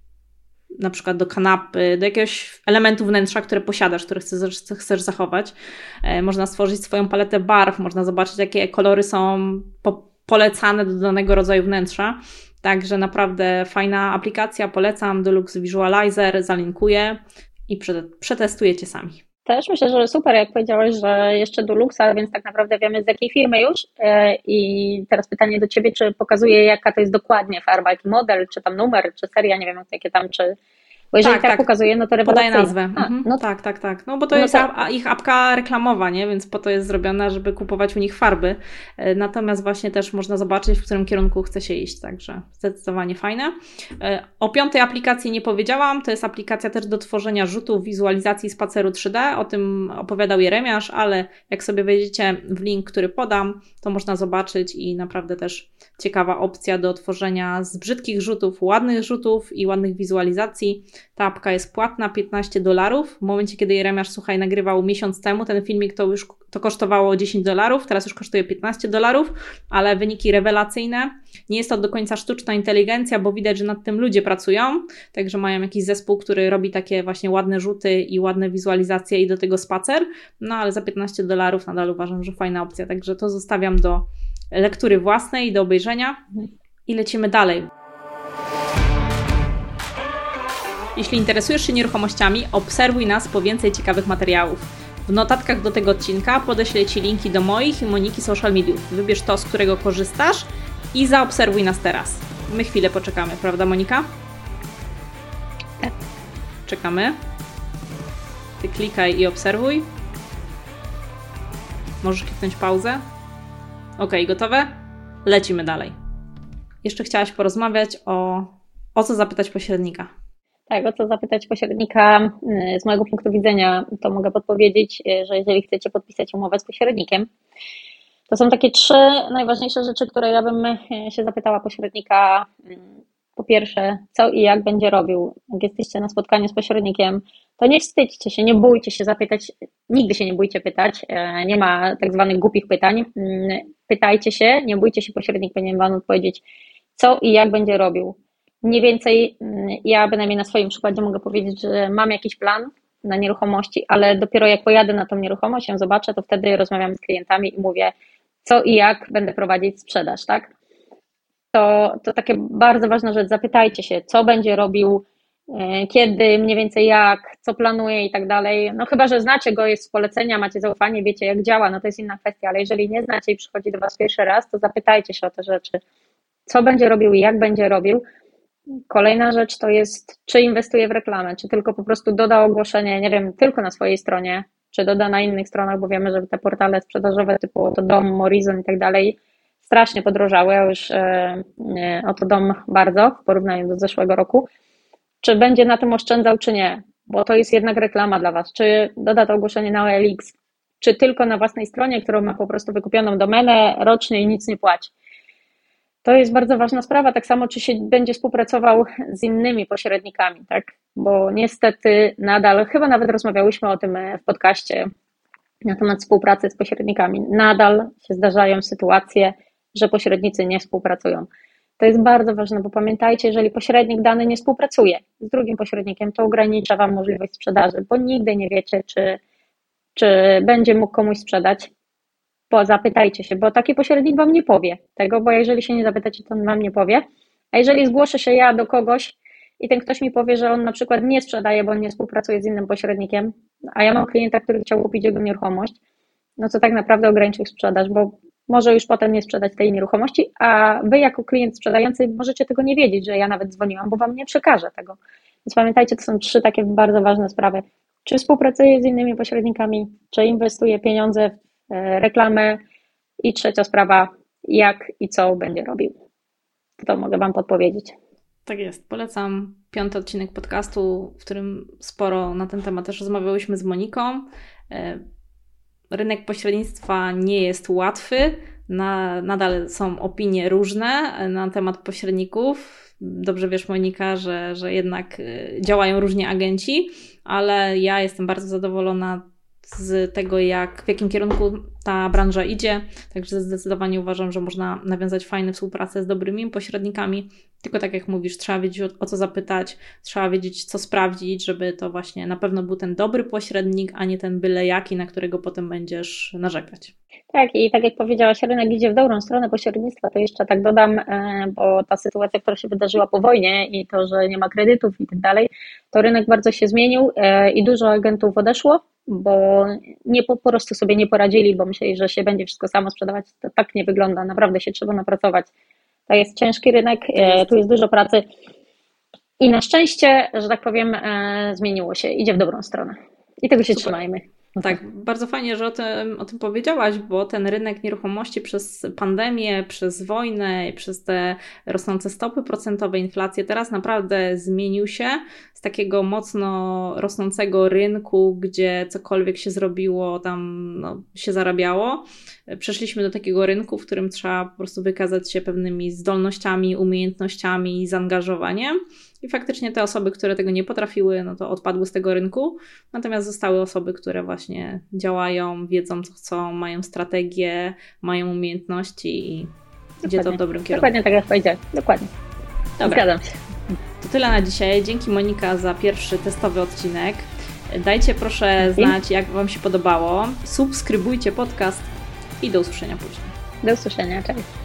na przykład do kanapy, do jakiegoś elementu wnętrza, które posiadasz, który chcesz, chcesz zachować. E, można stworzyć swoją paletę barw, można zobaczyć, jakie kolory są po, polecane do danego rodzaju wnętrza. Także naprawdę fajna aplikacja, polecam Deluxe Visualizer, zalinkuję i przetestujecie sami. Też myślę, że super, jak powiedziałeś, że jeszcze do Luxa, więc tak naprawdę wiemy z jakiej firmy już. E, I teraz pytanie do Ciebie, czy pokazuje jaka to jest dokładnie farba, jaki model, czy tam numer, czy seria, nie wiem jakie tam, czy bo jeżeli tak, tak, tak pokazuje, no to rewelacyjnie. Podaje nazwę. A, mhm. no tak, tak, tak. No bo to no jest to... ich apka reklamowa, nie? Więc po to jest zrobiona, żeby kupować u nich farby. E, natomiast właśnie też można zobaczyć, w którym kierunku chce się iść, także zdecydowanie fajne. E, o piątej aplikacji nie powiedziałam, to jest aplikacja też do tworzenia rzutów wizualizacji spaceru 3D. O tym opowiadał Jeremiasz, ale jak sobie wejdziecie w link, który podam, to można zobaczyć i naprawdę też ciekawa opcja do tworzenia z brzydkich rzutów, ładnych rzutów i ładnych wizualizacji. Ta apka jest płatna, 15 dolarów. W momencie, kiedy Jeremiasz, słuchaj, nagrywał miesiąc temu ten filmik, to już to kosztowało 10 dolarów, teraz już kosztuje 15 dolarów, ale wyniki rewelacyjne. Nie jest to do końca sztuczna inteligencja, bo widać, że nad tym ludzie pracują, także mają jakiś zespół, który robi takie właśnie ładne rzuty i ładne wizualizacje i do tego spacer, no ale za 15 dolarów nadal uważam, że fajna opcja, także to zostawiam do lektury własnej, do obejrzenia i lecimy dalej. Jeśli interesujesz się nieruchomościami, obserwuj nas po więcej ciekawych materiałów. W notatkach do tego odcinka podeślę Ci linki do moich i Moniki social mediów. Wybierz to, z którego korzystasz i zaobserwuj nas teraz. My chwilę poczekamy, prawda Monika? Tak. Czekamy. Ty klikaj i obserwuj. Możesz kliknąć pauzę. Ok, gotowe? Lecimy dalej. Jeszcze chciałaś porozmawiać o, o co zapytać pośrednika. Tak, o co zapytać pośrednika, y, z mojego punktu widzenia, to mogę podpowiedzieć, y, że jeżeli chcecie podpisać umowę z pośrednikiem, to są takie trzy najważniejsze rzeczy, które ja bym y, się zapytała pośrednika. Po pierwsze, co i jak będzie robił. Jak jesteście na spotkaniu z pośrednikiem, to nie wstydźcie się, nie bójcie się zapytać, nigdy się nie bójcie pytać, nie ma tak zwanych głupich pytań. Pytajcie się, nie bójcie się, pośrednik powinien Wam odpowiedzieć, co i jak będzie robił mniej więcej mm, ja bynajmniej na swoim przykładzie mogę powiedzieć, że mam jakiś plan na nieruchomości, ale dopiero jak pojadę na tą nieruchomość, ją zobaczę, to wtedy rozmawiam z klientami i mówię, co i jak będę prowadzić sprzedaż, tak? To, to takie bardzo ważna rzecz, zapytajcie się, co będzie robił, e, kiedy, mniej więcej jak, co planuje i tak dalej. No chyba, że znacie go, jest z polecenia, macie zaufanie, wiecie jak działa, no to jest inna kwestia, ale jeżeli nie znacie i przychodzi do Was pierwszy raz, to zapytajcie się o te rzeczy, co będzie robił i jak będzie robił, Kolejna rzecz to jest, czy inwestuje w reklamę, czy tylko po prostu doda ogłoszenie, nie wiem, tylko na swojej stronie, czy doda na innych stronach, bo wiemy, że te portale sprzedażowe typu to Dom, Morizon i tak dalej strasznie podrożały, a już e, oto Dom bardzo w porównaniu do zeszłego roku. Czy będzie na tym oszczędzał, czy nie? Bo to jest jednak reklama dla Was. Czy doda to ogłoszenie na OLX, czy tylko na własnej stronie, którą ma po prostu wykupioną domenę rocznie i nic nie płaci. To jest bardzo ważna sprawa, tak samo czy się będzie współpracował z innymi pośrednikami, tak? Bo niestety nadal, chyba nawet rozmawiałyśmy o tym w podcaście na temat współpracy z pośrednikami, nadal się zdarzają sytuacje, że pośrednicy nie współpracują. To jest bardzo ważne, bo pamiętajcie, jeżeli pośrednik dany nie współpracuje z drugim pośrednikiem, to ogranicza Wam możliwość sprzedaży, bo nigdy nie wiecie, czy, czy będzie mógł komuś sprzedać, zapytajcie się, bo taki pośrednik Wam nie powie tego, bo jeżeli się nie zapytacie, to on Wam nie powie. A jeżeli zgłoszę się ja do kogoś i ten ktoś mi powie, że on na przykład nie sprzedaje, bo on nie współpracuje z innym pośrednikiem, a ja mam klienta, który chciał kupić jego nieruchomość, no to tak naprawdę ograniczy ich sprzedaż, bo może już potem nie sprzedać tej nieruchomości, a Wy jako klient sprzedający możecie tego nie wiedzieć, że ja nawet dzwoniłam, bo Wam nie przekażę tego. Więc pamiętajcie, to są trzy takie bardzo ważne sprawy. Czy współpracuję z innymi pośrednikami, czy inwestuję pieniądze reklamę i trzecia sprawa, jak i co będzie robił. To mogę Wam podpowiedzieć. Tak jest. Polecam piąty odcinek podcastu, w którym sporo na ten temat też rozmawiałyśmy z Moniką. E, rynek pośrednictwa nie jest łatwy. Na, nadal są opinie różne na temat pośredników. Dobrze wiesz, Monika, że, że jednak e, działają różni agenci, ale ja jestem bardzo zadowolona z tego, jak, w jakim kierunku ta branża idzie. Także zdecydowanie uważam, że można nawiązać fajne współpracę z dobrymi pośrednikami. Tylko tak jak mówisz, trzeba wiedzieć o, o, co zapytać, trzeba wiedzieć, co sprawdzić, żeby to właśnie na pewno był ten dobry pośrednik, a nie ten byle jaki, na którego potem będziesz narzekać. Tak, i tak jak powiedziałaś, rynek idzie w dobrą stronę pośrednictwa, to jeszcze tak dodam, e, bo ta sytuacja, która się wydarzyła po wojnie i to, że nie ma kredytów i tak dalej, to rynek bardzo się zmienił e, i dużo agentów odeszło, bo nie po, po prostu sobie nie poradzili, bo myśleli, że się będzie wszystko samo sprzedawać. To tak nie wygląda, naprawdę się trzeba napracować. To jest ciężki rynek, e, tu jest dużo pracy. I na szczęście, że tak powiem, zmieniło się, idzie w dobrą stronę. I tego się Super. trzymajmy. No tak, bardzo fajnie, że o tym, o tym powiedziałaś, bo ten rynek nieruchomości przez pandemię, przez wojnę przez te rosnące stopy procentowe, inflację teraz naprawdę zmienił się z takiego mocno rosnącego rynku, gdzie cokolwiek się zrobiło, tam no, się zarabiało. Przeszliśmy do takiego rynku, w którym trzeba po prostu wykazać się pewnymi zdolnościami, umiejętnościami i zaangażowaniem. I faktycznie te osoby, które tego nie potrafiły, no to odpadły z tego rynku, natomiast zostały osoby, które właśnie działają, wiedzą co chcą, mają strategię, mają umiejętności i Dokładnie. idzie to w dobrym kierunku. Dokładnie tak jak powiedziałeś, dokładnie. Dobra. Zgadzam się. To tyle na dzisiaj. Dzięki Monika za pierwszy testowy odcinek. Dajcie proszę znać, jak Wam się podobało. Subskrybujcie podcast i do usłyszenia później. Do usłyszenia, cześć.